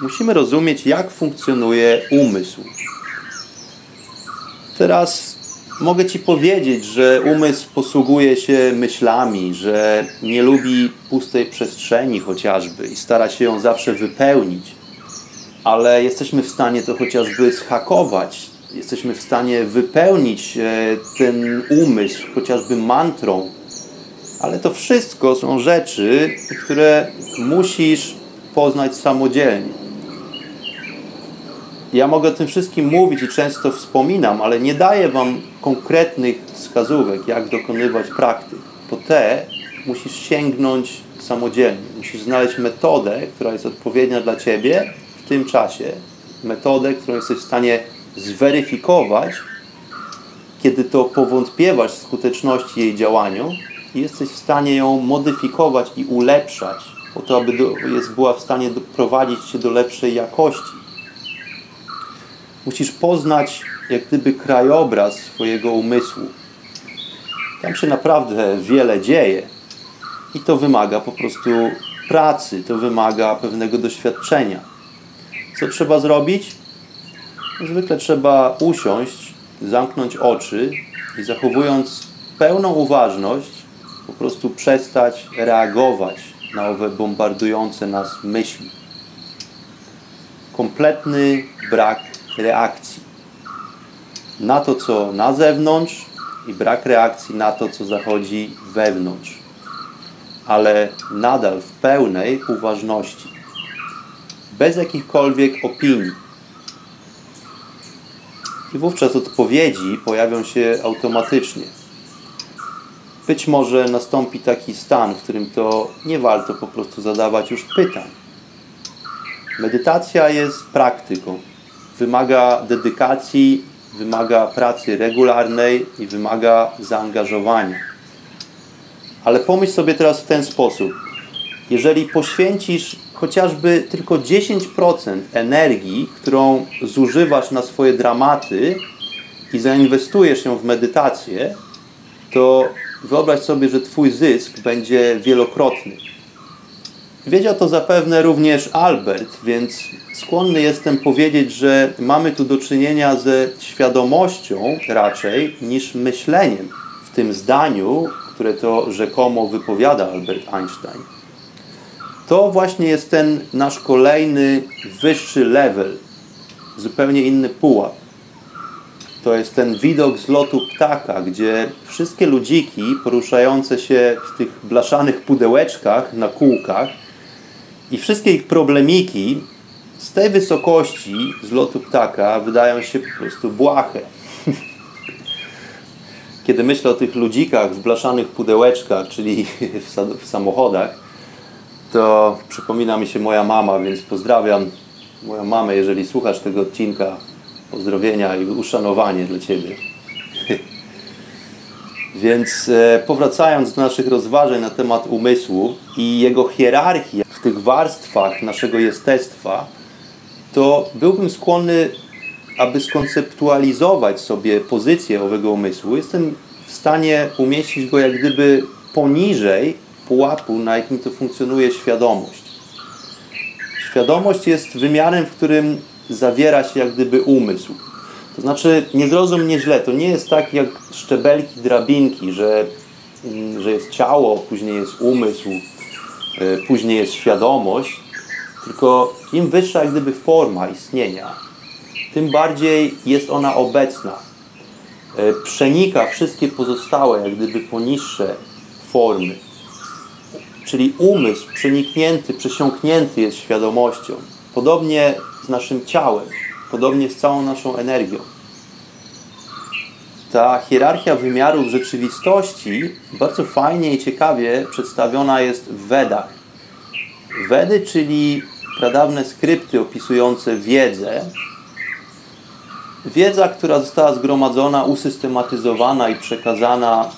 musimy rozumieć, jak funkcjonuje umysł. Teraz mogę Ci powiedzieć, że umysł posługuje się myślami, że nie lubi pustej przestrzeni chociażby i stara się ją zawsze wypełnić ale jesteśmy w stanie to chociażby zhakować. Jesteśmy w stanie wypełnić e, ten umysł chociażby mantrą. Ale to wszystko są rzeczy, które musisz poznać samodzielnie. Ja mogę o tym wszystkim mówić i często wspominam, ale nie daję Wam konkretnych wskazówek, jak dokonywać praktyk. Po te musisz sięgnąć samodzielnie. Musisz znaleźć metodę, która jest odpowiednia dla Ciebie w tym czasie metodę, którą jesteś w stanie zweryfikować, kiedy to powątpiewasz w skuteczności jej działaniu i jesteś w stanie ją modyfikować i ulepszać, po to, aby do, jest, była w stanie doprowadzić cię do lepszej jakości. Musisz poznać jak gdyby krajobraz swojego umysłu. Tam się naprawdę wiele dzieje i to wymaga po prostu pracy, to wymaga pewnego doświadczenia. Co trzeba zrobić? Zwykle trzeba usiąść, zamknąć oczy i zachowując pełną uważność, po prostu przestać reagować na owe bombardujące nas myśli. Kompletny brak reakcji na to, co na zewnątrz i brak reakcji na to, co zachodzi wewnątrz, ale nadal w pełnej uważności bez jakichkolwiek opinii. I wówczas odpowiedzi pojawią się automatycznie. Być może nastąpi taki stan, w którym to nie warto po prostu zadawać już pytań. Medytacja jest praktyką. Wymaga dedykacji, wymaga pracy regularnej i wymaga zaangażowania. Ale pomyśl sobie teraz w ten sposób. Jeżeli poświęcisz chociażby tylko 10% energii, którą zużywasz na swoje dramaty i zainwestujesz ją w medytację, to wyobraź sobie, że Twój zysk będzie wielokrotny. Wiedział to zapewne również Albert, więc skłonny jestem powiedzieć, że mamy tu do czynienia ze świadomością raczej niż myśleniem w tym zdaniu, które to rzekomo wypowiada Albert Einstein. To właśnie jest ten nasz kolejny wyższy level, zupełnie inny pułap. To jest ten widok z lotu ptaka, gdzie wszystkie ludziki poruszające się w tych blaszanych pudełeczkach na kółkach i wszystkie ich problemiki z tej wysokości z lotu ptaka wydają się po prostu błahe. *laughs* kiedy myślę o tych ludzikach w blaszanych pudełeczkach, czyli *laughs* w, samochodach, to przypomina mi się moja mama, więc pozdrawiam moją mamę, jeżeli słuchasz tego odcinka. Pozdrowienia i uszanowanie dla Ciebie. *laughs* Więc e, powracając do naszych rozważań na temat umysłu i jego hierarchii w tych warstwach naszego jestestwa, to byłbym skłonny, aby skonceptualizować sobie pozycję owego umysłu. Jestem w stanie umieścić go jak gdyby poniżej pułapu, na jakim to funkcjonuje świadomość. Świadomość jest wymiarem, w którym zawiera się jak gdyby umysł. To znaczy, nie zrozum mnie źle, to nie jest tak jak szczebelki, drabinki, że, mm, że jest ciało, później jest umysł, e, później jest świadomość, tylko im wyższa jak gdyby forma istnienia, tym bardziej jest ona obecna. E, przenika wszystkie pozostałe, jak gdyby poniższe formy. Czyli umysł przeniknięty, przesiąknięty jest świadomością. Podobnie z naszym ciałem, podobnie z całą naszą energią. Ta hierarchia wymiarów rzeczywistości bardzo fajnie i ciekawie przedstawiona jest w Wedach. Wedy, czyli pradawne skrypty opisujące wiedzę, wiedza, która została zgromadzona, usystematyzowana i przekazana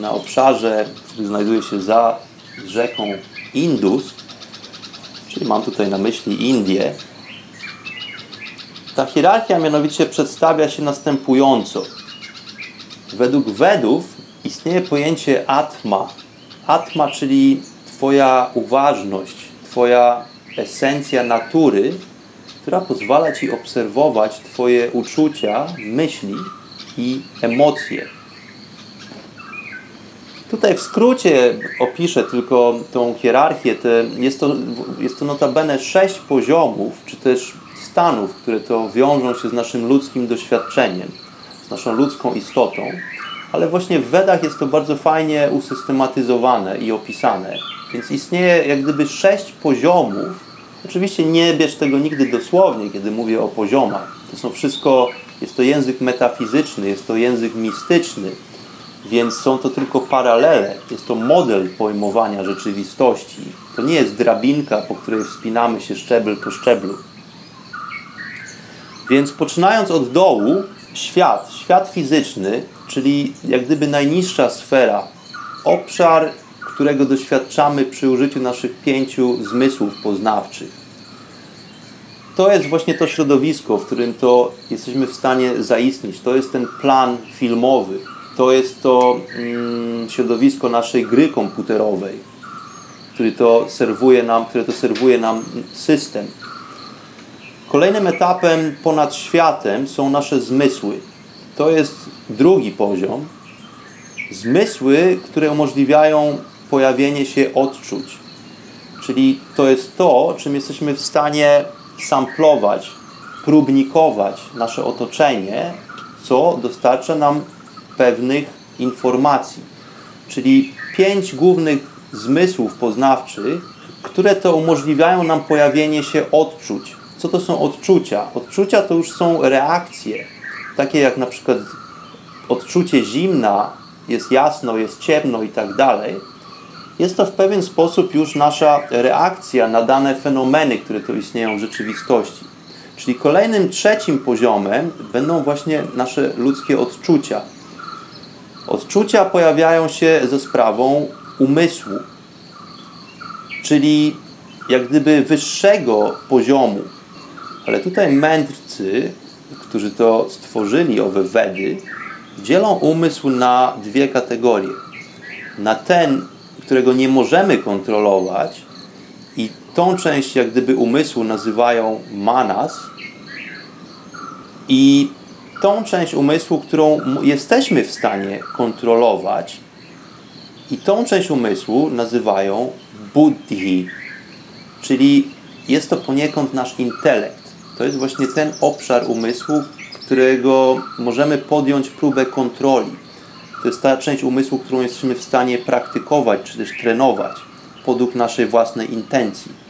na obszarze, który znajduje się za rzeką Indus, czyli mam tutaj na myśli Indię, ta hierarchia mianowicie przedstawia się następująco. Według Wedów istnieje pojęcie atma. Atma, czyli Twoja uważność, Twoja esencja natury, która pozwala Ci obserwować Twoje uczucia, myśli i emocje. Tutaj w skrócie opiszę tylko tą hierarchię. Te, jest, to, jest to notabene sześć poziomów, czy też stanów, które to wiążą się z naszym ludzkim doświadczeniem, z naszą ludzką istotą. Ale właśnie w Wedach jest to bardzo fajnie usystematyzowane i opisane. Więc istnieje jak gdyby sześć poziomów. Oczywiście nie bierz tego nigdy dosłownie, kiedy mówię o poziomach. To są wszystko, jest to język metafizyczny, jest to język mistyczny, więc są to tylko paralele. Jest to model pojmowania rzeczywistości. To nie jest drabinka, po której wspinamy się szczebel po szczeblu. Więc poczynając od dołu, świat, świat fizyczny, czyli jak gdyby najniższa sfera, obszar, którego doświadczamy przy użyciu naszych pięciu zmysłów poznawczych. To jest właśnie to środowisko, w którym to jesteśmy w stanie zaistnieć. To jest ten plan filmowy, to jest to mm, środowisko naszej gry komputerowej, który to serwuje nam, które to serwuje nam system. Kolejnym etapem ponad światem są nasze zmysły. To jest drugi poziom. Zmysły, które umożliwiają pojawienie się odczuć. Czyli to jest to, czym jesteśmy w stanie samplować, próbnikować nasze otoczenie, co dostarcza nam pewnych informacji. Czyli pięć głównych zmysłów poznawczych, które to umożliwiają nam pojawienie się odczuć. Co to są odczucia? Odczucia to już są reakcje, takie jak na przykład odczucie zimna, jest jasno, jest ciemno i tak dalej. Jest to w pewien sposób już nasza reakcja na dane fenomeny, które tu istnieją w rzeczywistości. Czyli kolejnym trzecim poziomem będą właśnie nasze ludzkie odczucia. Odczucia pojawiają się ze sprawą umysłu, czyli jak gdyby wyższego poziomu. Ale tutaj mędrcy, którzy to stworzyli, owe Wedy, dzielą umysł na dwie kategorie. Na ten, którego nie możemy kontrolować i tą część jak gdyby umysłu nazywają manas i tą część umysłu, którą jesteśmy w stanie kontrolować i tą część umysłu nazywają buddhi, czyli jest to poniekąd nasz intelekt. To jest właśnie ten obszar umysłu, którego możemy podjąć próbę kontroli. To jest ta część umysłu, którą jesteśmy w stanie praktykować, czy też trenować według naszej własnej intencji.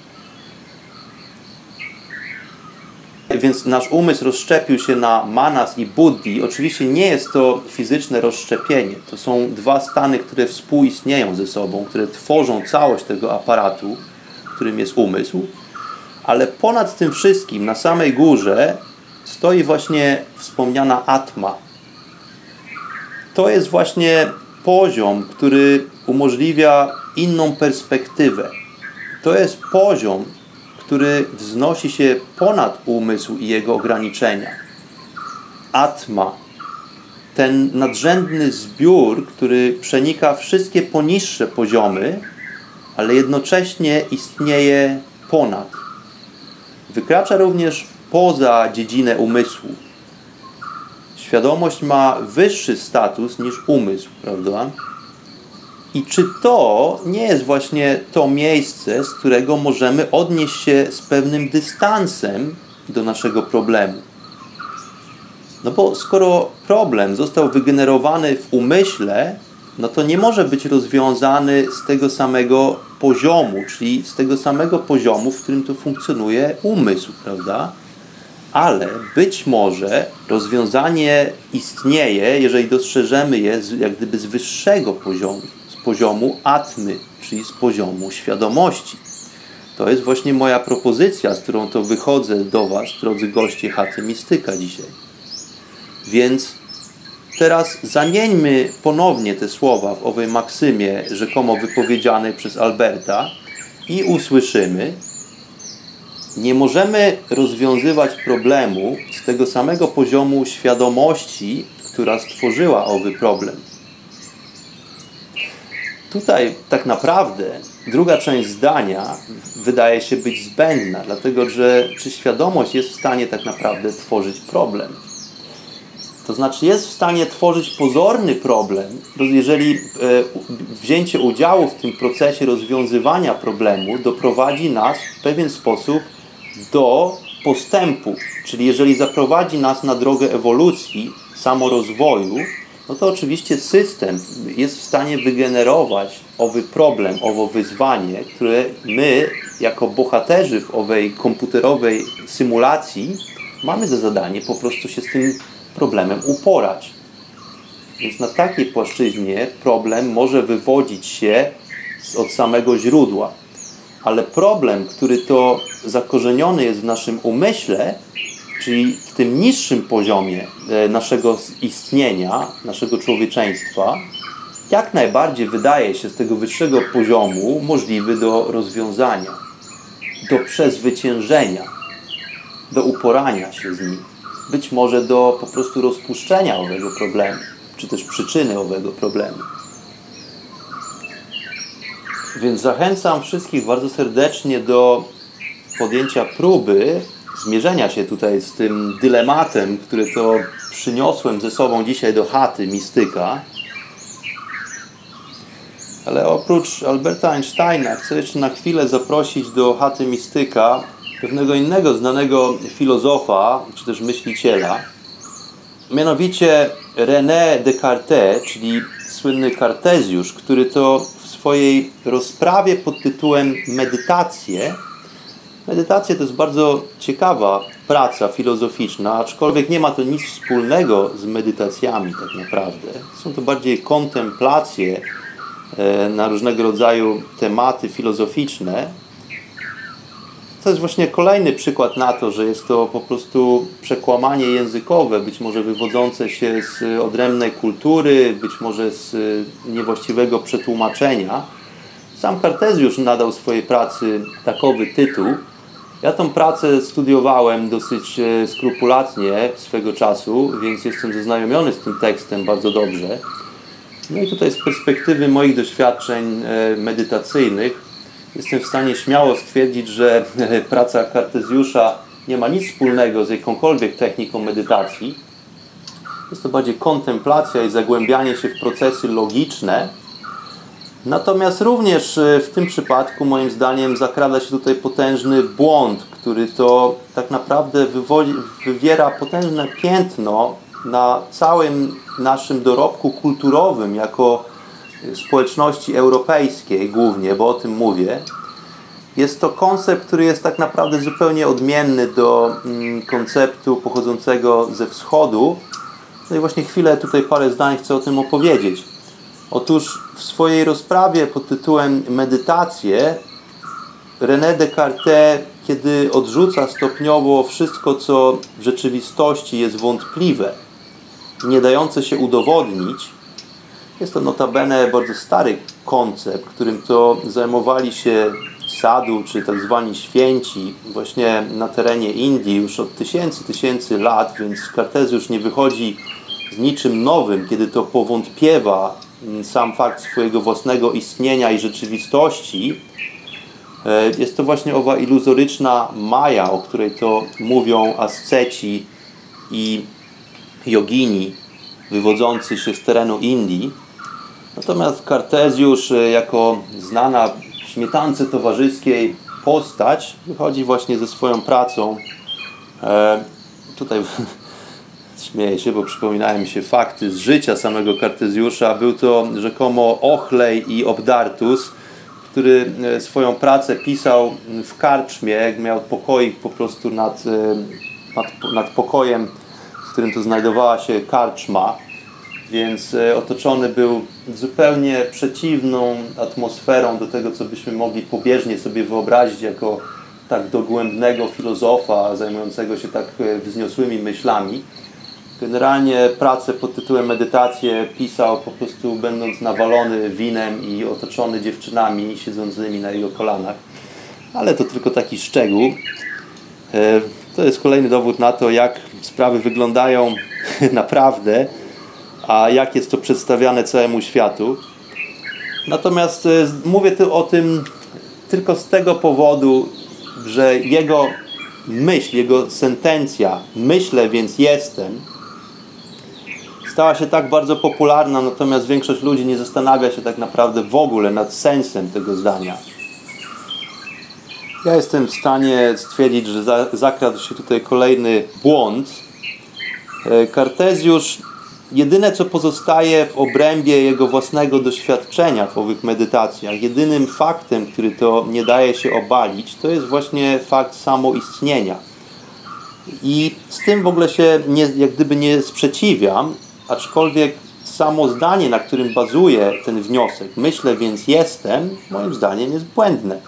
Więc nasz umysł rozszczepił się na manas i buddhi. Oczywiście nie jest to fizyczne rozszczepienie. To są dwa stany, które współistnieją ze sobą, które tworzą całość tego aparatu, którym jest umysł. Ale ponad tym wszystkim, na samej górze, stoi właśnie wspomniana atma. To jest właśnie poziom, który umożliwia inną perspektywę. To jest poziom, który wznosi się ponad umysł i jego ograniczenia. Atma, ten nadrzędny zbiór, który przenika wszystkie poniższe poziomy, ale jednocześnie istnieje ponad. Wykracza również poza dziedzinę umysłu. Świadomość ma wyższy status niż umysł, prawda? I czy to nie jest właśnie to miejsce, z którego możemy odnieść się z pewnym dystansem do naszego problemu? No bo skoro problem został wygenerowany w umyśle, no to nie może być rozwiązany z tego samego poziomu, czyli z tego samego poziomu, w którym to funkcjonuje umysł, prawda? Ale być może rozwiązanie istnieje, jeżeli dostrzeżemy je jak gdyby z wyższego poziomu poziomu atmy, czyli z poziomu świadomości. To jest właśnie moja propozycja, z którą to wychodzę do Was, drodzy goście chaty mistyka dzisiaj. Więc teraz zamieńmy ponownie te słowa w owej maksymie rzekomo wypowiedzianej przez Alberta i usłyszymy, nie możemy rozwiązywać problemu z tego samego poziomu świadomości, która stworzyła owy problem. Tutaj tak naprawdę druga część zdania wydaje się być zbędna, dlatego że czy świadomość jest w stanie tak naprawdę tworzyć problem? To znaczy jest w stanie tworzyć pozorny problem, jeżeli e, wzięcie udziału w tym procesie rozwiązywania problemu doprowadzi nas w pewien sposób do postępu. Czyli jeżeli zaprowadzi nas na drogę ewolucji, samorozwoju, no to oczywiście system jest w stanie wygenerować owy problem, owo wyzwanie, które my, jako bohaterzy w owej komputerowej symulacji, mamy za zadanie po prostu się z tym problemem uporać. Więc na takiej płaszczyźnie problem może wywodzić się od samego źródła. Ale problem, który to zakorzeniony jest w naszym umyśle, czyli w tym niższym poziomie e, naszego istnienia, naszego człowieczeństwa, jak najbardziej wydaje się z tego wyższego poziomu możliwy do rozwiązania, do przezwyciężenia, do uporania się z nim. Być może do po prostu rozpuszczenia owego problemu, czy też przyczyny owego problemu. Więc zachęcam wszystkich bardzo serdecznie do podjęcia próby zmierzenia się tutaj z tym dylematem, który to przyniosłem ze sobą dzisiaj do chaty mistyka. Ale oprócz Alberta Einsteina chcę jeszcze na chwilę zaprosić do chaty mistyka pewnego innego znanego filozofa, czy też myśliciela, mianowicie René Descartes, czyli słynny Kartezjusz, który to w swojej rozprawie pod tytułem Medytacje Medytacja to jest bardzo ciekawa praca filozoficzna, aczkolwiek nie ma to nic wspólnego z medytacjami tak naprawdę. Są to bardziej kontemplacje e, na różnego rodzaju tematy filozoficzne. To jest właśnie kolejny przykład na to, że jest to po prostu przekłamanie językowe, być może wywodzące się z odrębnej kultury, być może z niewłaściwego przetłumaczenia. Sam Kartezjusz nadał swojej pracy takowy tytuł, ja tą pracę studiowałem dosyć e, skrupulatnie swego czasu, więc jestem zaznajomiony z tym tekstem bardzo dobrze. No i tutaj z perspektywy moich doświadczeń e, medytacyjnych jestem w stanie śmiało stwierdzić, że *laughs* praca Kartezjusza nie ma nic wspólnego z jakąkolwiek techniką medytacji. Jest to bardziej kontemplacja i zagłębianie się w procesy logiczne, Natomiast również e, w tym przypadku, moim zdaniem, zakrada się tutaj potężny błąd, który to tak naprawdę wywiera potężne piętno na całym naszym dorobku kulturowym jako społeczności europejskiej głównie, bo o tym mówię. Jest to koncept, który jest tak naprawdę zupełnie odmienny do mm, konceptu pochodzącego ze wschodu. No i właśnie chwilę tutaj parę zdań chcę o tym opowiedzieć. Otóż w swojej rozprawie pod tytułem Medytacje René Descartes, kiedy odrzuca stopniowo wszystko, co w rzeczywistości jest wątpliwe, nie dające się udowodnić, jest to notabene bardzo stary koncept, którym to zajmowali się sadu, czy tak zwani święci, właśnie na terenie Indii już od tysięcy, tysięcy lat, więc Kartezjusz nie wychodzi z niczym nowym, kiedy to powątpiewa sam fakt swojego własnego istnienia i rzeczywistości. E, jest to właśnie owa iluzoryczna maja, o której to mówią asceci i jogini wywodzący się z terenu Indii. Natomiast Kartezjusz e, jako znana śmietance towarzyskiej postać wychodzi właśnie ze swoją pracą. E, tutaj śmieję się, bo przypominają mi się fakty z życia samego Kartezjusza. Był to rzekomo Ochlej i Obdartus, który e, swoją pracę pisał w karczmie, miał pokoik po prostu nad, e, nad, nad pokojem, w którym to znajdowała się karczma więc e, otoczony był zupełnie przeciwną atmosferą do tego, co byśmy mogli pobieżnie sobie wyobrazić jako tak dogłębnego filozofa zajmującego się tak wzniosłymi myślami. Generalnie pracę pod tytułem Medytacje pisał po prostu będąc nawalony winem i otoczony dziewczynami siedzącymi na jego kolanach. Ale to tylko taki szczegół. E, to jest kolejny dowód na to, jak sprawy wyglądają *laughs* naprawdę a jak jest to przedstawiane całemu światu. Natomiast e, mówię tu o tym tylko z tego powodu, że jego myśl, jego sentencja, myślę więc jestem, stała się tak bardzo popularna, natomiast większość ludzi nie zastanawia się tak naprawdę w ogóle nad sensem tego zdania. Ja jestem w stanie stwierdzić, że zakradł się tutaj kolejny błąd. Kartezjusz e, jedyne co pozostaje w obrębie jego własnego doświadczenia w owych medytacjach, jedynym faktem, który to nie daje się obalić, to jest właśnie fakt samoistnienia. I z tym w ogóle się nie, jak gdyby nie sprzeciwiam, aczkolwiek samo zdanie, na którym bazuje ten wniosek, myślę więc jestem, moim zdaniem jest błędne.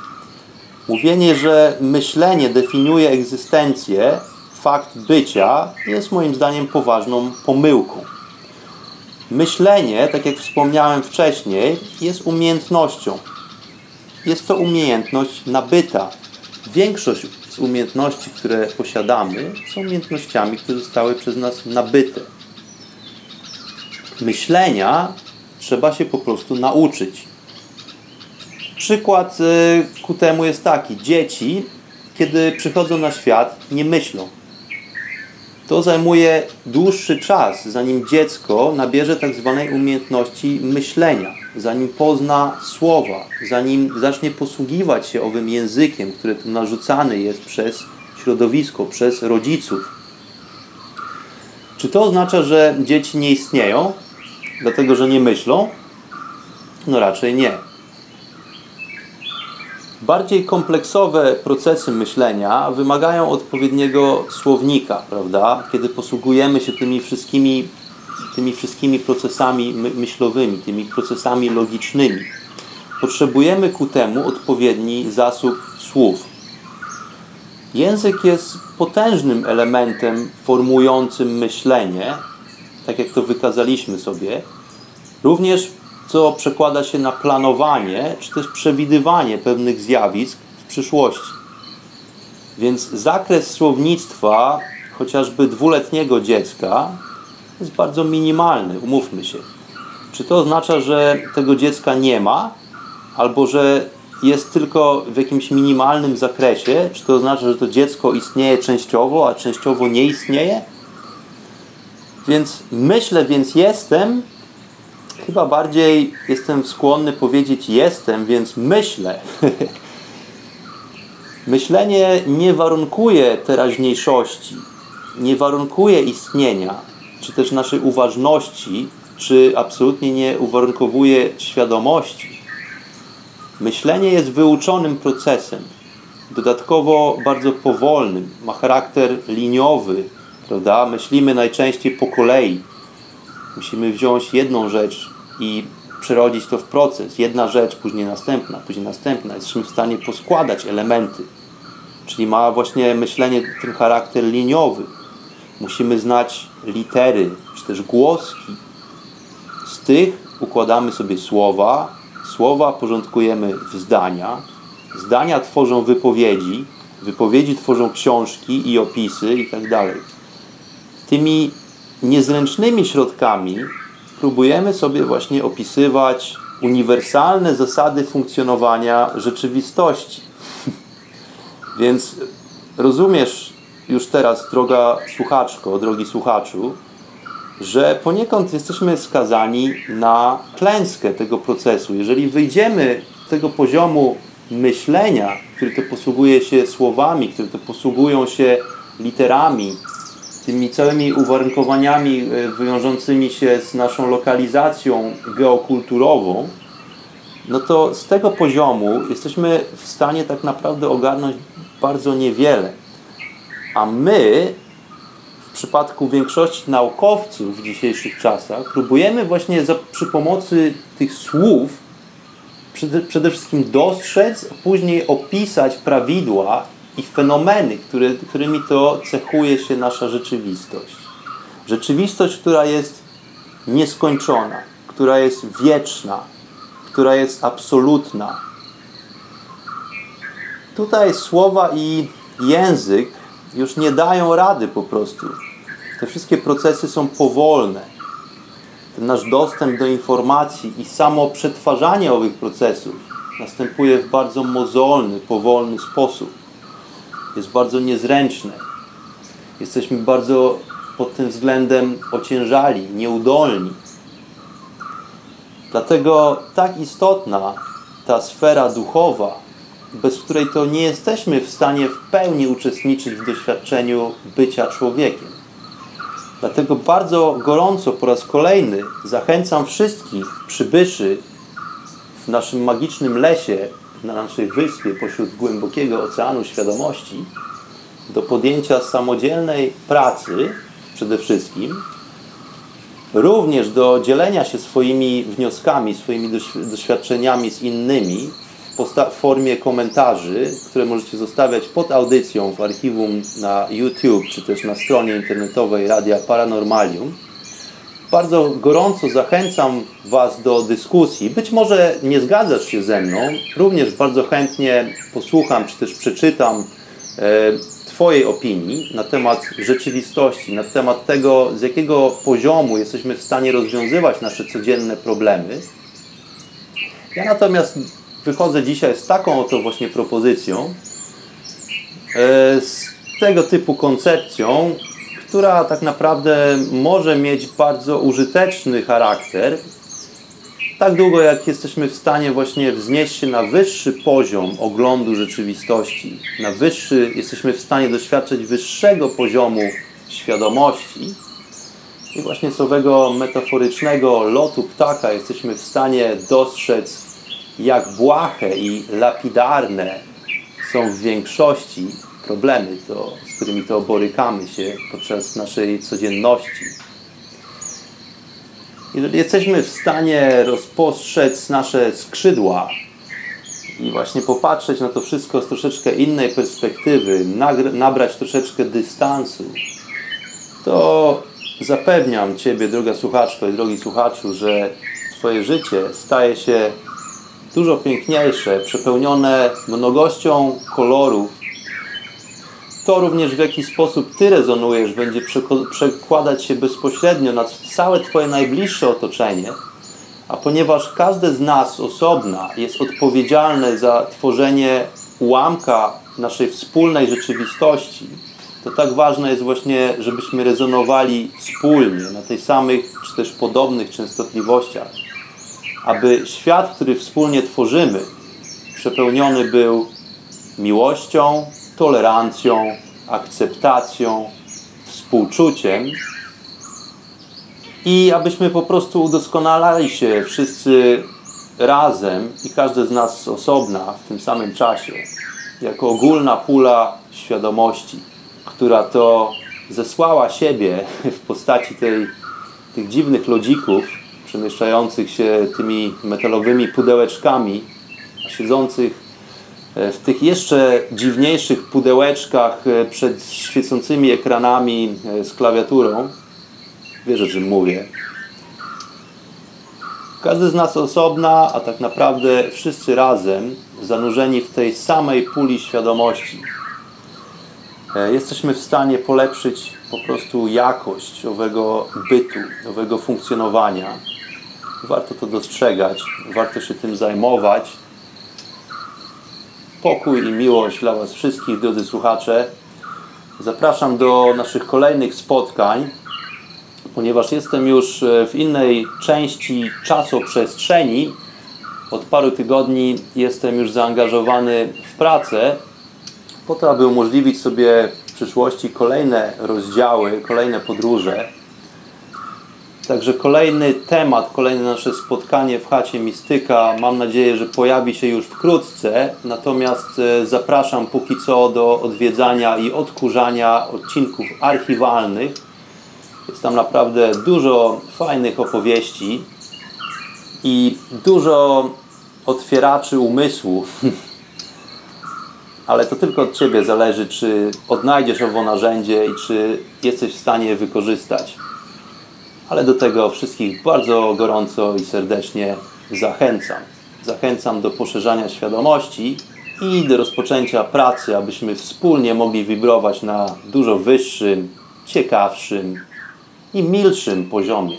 Mówienie, że myślenie definiuje egzystencję, fakt bycia, jest moim zdaniem poważną pomyłką. Myślenie, tak jak wspomniałem wcześniej, jest umiejętnością. Jest to umiejętność nabyta. Większość z umiejętności, które posiadamy, są umiejętnościami, które zostały przez nas nabyte. Myślenia trzeba się po prostu nauczyć. Przykład y, ku temu jest taki: dzieci, kiedy przychodzą na świat, nie myślą to zajmuje dłuższy czas, zanim dziecko nabierze tak zwanej umiejętności myślenia, zanim pozna słowa, zanim zacznie posługiwać się owym językiem, który tu narzucany jest przez środowisko, przez rodziców. Czy to oznacza, że dzieci nie istnieją, dlatego że nie myślą? No raczej nie. Bardziej kompleksowe procesy myślenia wymagają odpowiedniego słownika, prawda? Kiedy posługujemy się tymi wszystkimi, tymi wszystkimi procesami myślowymi, tymi procesami logicznymi. Potrzebujemy ku temu odpowiedni zasób słów. Język jest potężnym elementem formującym myślenie, tak jak to wykazaliśmy sobie. Również co przekłada się na planowanie, czy też przewidywanie pewnych zjawisk w przyszłości. Więc zakres słownictwa chociażby dwuletniego dziecka jest bardzo minimalny, umówmy się. Czy to oznacza, że tego dziecka nie ma, albo że jest tylko w jakimś minimalnym zakresie? Czy to oznacza, że to dziecko istnieje częściowo, a częściowo nie istnieje? Więc myślę, więc jestem, Chyba bardziej jestem skłonny powiedzieć jestem, więc myślę. *laughs* Myślenie nie warunkuje teraźniejszości, nie warunkuje istnienia, czy też naszej uważności, czy absolutnie nie uwarunkowuje świadomości. Myślenie jest wyuczonym procesem, dodatkowo bardzo powolnym, ma charakter liniowy, prawda? Myślimy najczęściej po kolei. Musimy wziąć jedną rzecz i przerodzić to w proces. Jedna rzecz, później następna, później następna. Jesteśmy w stanie poskładać elementy. Czyli ma właśnie myślenie ten charakter liniowy. Musimy znać litery, czy też głoski. Z tych układamy sobie słowa, słowa porządkujemy w zdania, zdania tworzą wypowiedzi, wypowiedzi tworzą książki i opisy itd. Tymi niezręcznymi środkami próbujemy sobie właśnie opisywać uniwersalne zasady funkcjonowania rzeczywistości. *laughs* Więc rozumiesz już teraz, droga słuchaczko, drogi słuchaczu, że poniekąd jesteśmy skazani na klęskę tego procesu. Jeżeli wyjdziemy z tego poziomu myślenia, który to posługuje się słowami, które to posługują się literami, tymi całymi uwarunkowaniami e, wiążącymi się z naszą lokalizacją geokulturową, no to z tego poziomu jesteśmy w stanie tak naprawdę ogarnąć bardzo niewiele. A my, w przypadku większości naukowców w dzisiejszych czasach, próbujemy właśnie za, przy pomocy tych słów przede, przede wszystkim dostrzec, później opisać prawidła i fenomeny, które, którymi to cechuje się nasza rzeczywistość. Rzeczywistość, która jest nieskończona, która jest wieczna, która jest absolutna. Tutaj słowa i język już nie dają rady po prostu. Te wszystkie procesy są powolne. Ten nasz dostęp do informacji i samo przetwarzanie owych procesów następuje w bardzo mozolny, powolny sposób jest bardzo niezręczne. Jesteśmy bardzo pod tym względem ociężali, nieudolni. Dlatego tak istotna ta sfera duchowa, bez której to nie jesteśmy w stanie w pełni uczestniczyć w doświadczeniu bycia człowiekiem. Dlatego bardzo gorąco po raz kolejny zachęcam wszystkich przybyszy w naszym magicznym lesie na naszej wyspie pośród głębokiego oceanu świadomości do podjęcia samodzielnej pracy przede wszystkim, również do dzielenia się swoimi wnioskami, swoimi doświadczeniami z innymi w formie komentarzy, które możecie zostawiać pod audycją w archiwum na YouTube czy też na stronie internetowej Radia Paranormalium bardzo gorąco zachęcam Was do dyskusji. Być może nie zgadzasz się ze mną, również bardzo chętnie posłucham czy też przeczytam e, Twojej opinii na temat rzeczywistości, na temat tego, z jakiego poziomu jesteśmy w stanie rozwiązywać nasze codzienne problemy. Ja natomiast wychodzę dzisiaj z taką oto właśnie propozycją, e, z tego typu koncepcją, która tak naprawdę może mieć bardzo użyteczny charakter, tak długo jak jesteśmy w stanie właśnie wznieść się na wyższy poziom oglądu rzeczywistości, na wyższy, jesteśmy w stanie doświadczyć wyższego poziomu świadomości i właśnie z owego metaforycznego lotu ptaka jesteśmy w stanie dostrzec, jak błahe i lapidarne są w większości problemy, to, z którymi to borykamy się podczas naszej codzienności. Jeżeli jesteśmy w stanie rozpostrzec nasze skrzydła i właśnie popatrzeć na to wszystko z troszeczkę innej perspektywy, nabrać troszeczkę dystansu, to zapewniam Ciebie, droga słuchaczko i drogi słuchaczu, że Twoje życie staje się dużo piękniejsze, przepełnione mnogością kolorów, to również w jaki sposób Ty rezonujesz będzie przekładać się bezpośrednio na całe Twoje najbliższe otoczenie, a ponieważ każde z nas osobna jest odpowiedzialne za tworzenie ułamka naszej wspólnej rzeczywistości, to tak ważne jest właśnie, żebyśmy rezonowali wspólnie na tej samych, czy też podobnych częstotliwościach, aby świat, który wspólnie tworzymy, przepełniony był miłością, tolerancją, akceptacją, współczuciem i abyśmy po prostu udoskonalali się wszyscy razem i każdy z nas osobna w tym samym czasie, jako ogólna pula świadomości, która to zesłała siebie *laughs* w postaci tej, tych dziwnych lodzików przemieszczających się tymi metalowymi pudełeczkami, siedzących w tych jeszcze dziwniejszych pudełeczkach e, przed świecącymi ekranami e, z klawiaturą. Wiesz o czym mówię. Każdy z nas osobna, a tak naprawdę wszyscy razem, zanurzeni w tej samej puli świadomości. Jesteśmy w stanie polepszyć po prostu jakość owego bytu, owego funkcjonowania. Warto to dostrzegać, warto się tym zajmować. Pokój i miłość dla Was wszystkich, drodzy słuchacze. Zapraszam do naszych kolejnych spotkań, ponieważ jestem już w innej części czasoprzestrzeni. Od paru tygodni jestem już zaangażowany w pracę, po to, aby umożliwić sobie w przyszłości kolejne rozdziały, kolejne podróże. Także kolejny temat, kolejne nasze spotkanie w chacie Mistyka mam nadzieję, że pojawi się już wkrótce. Natomiast e, zapraszam póki co do odwiedzania i odkurzania odcinków archiwalnych. Jest tam naprawdę dużo fajnych opowieści i dużo otwieraczy umysłu. *laughs* Ale to tylko od Ciebie zależy, czy odnajdziesz owo narzędzie i czy jesteś w stanie je wykorzystać ale do tego wszystkich bardzo gorąco i serdecznie zachęcam. Zachęcam do poszerzania świadomości i do rozpoczęcia pracy, abyśmy wspólnie mogli wibrować na dużo wyższym, ciekawszym i milszym poziomie.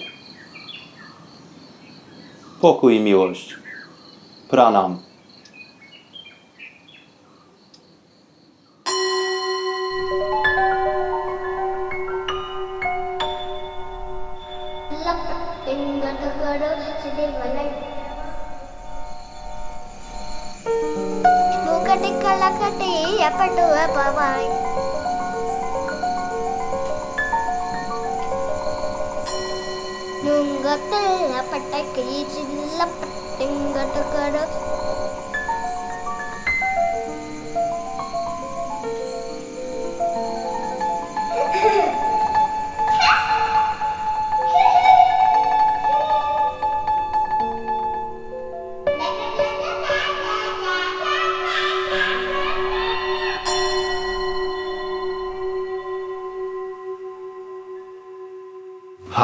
Pokój i miłość. Pranam. chapter 2 á bye bye நுங்கத்தில் பட்டை கீச்சில் பட்டுங்கட்டு கடு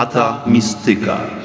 Chata Mistyka.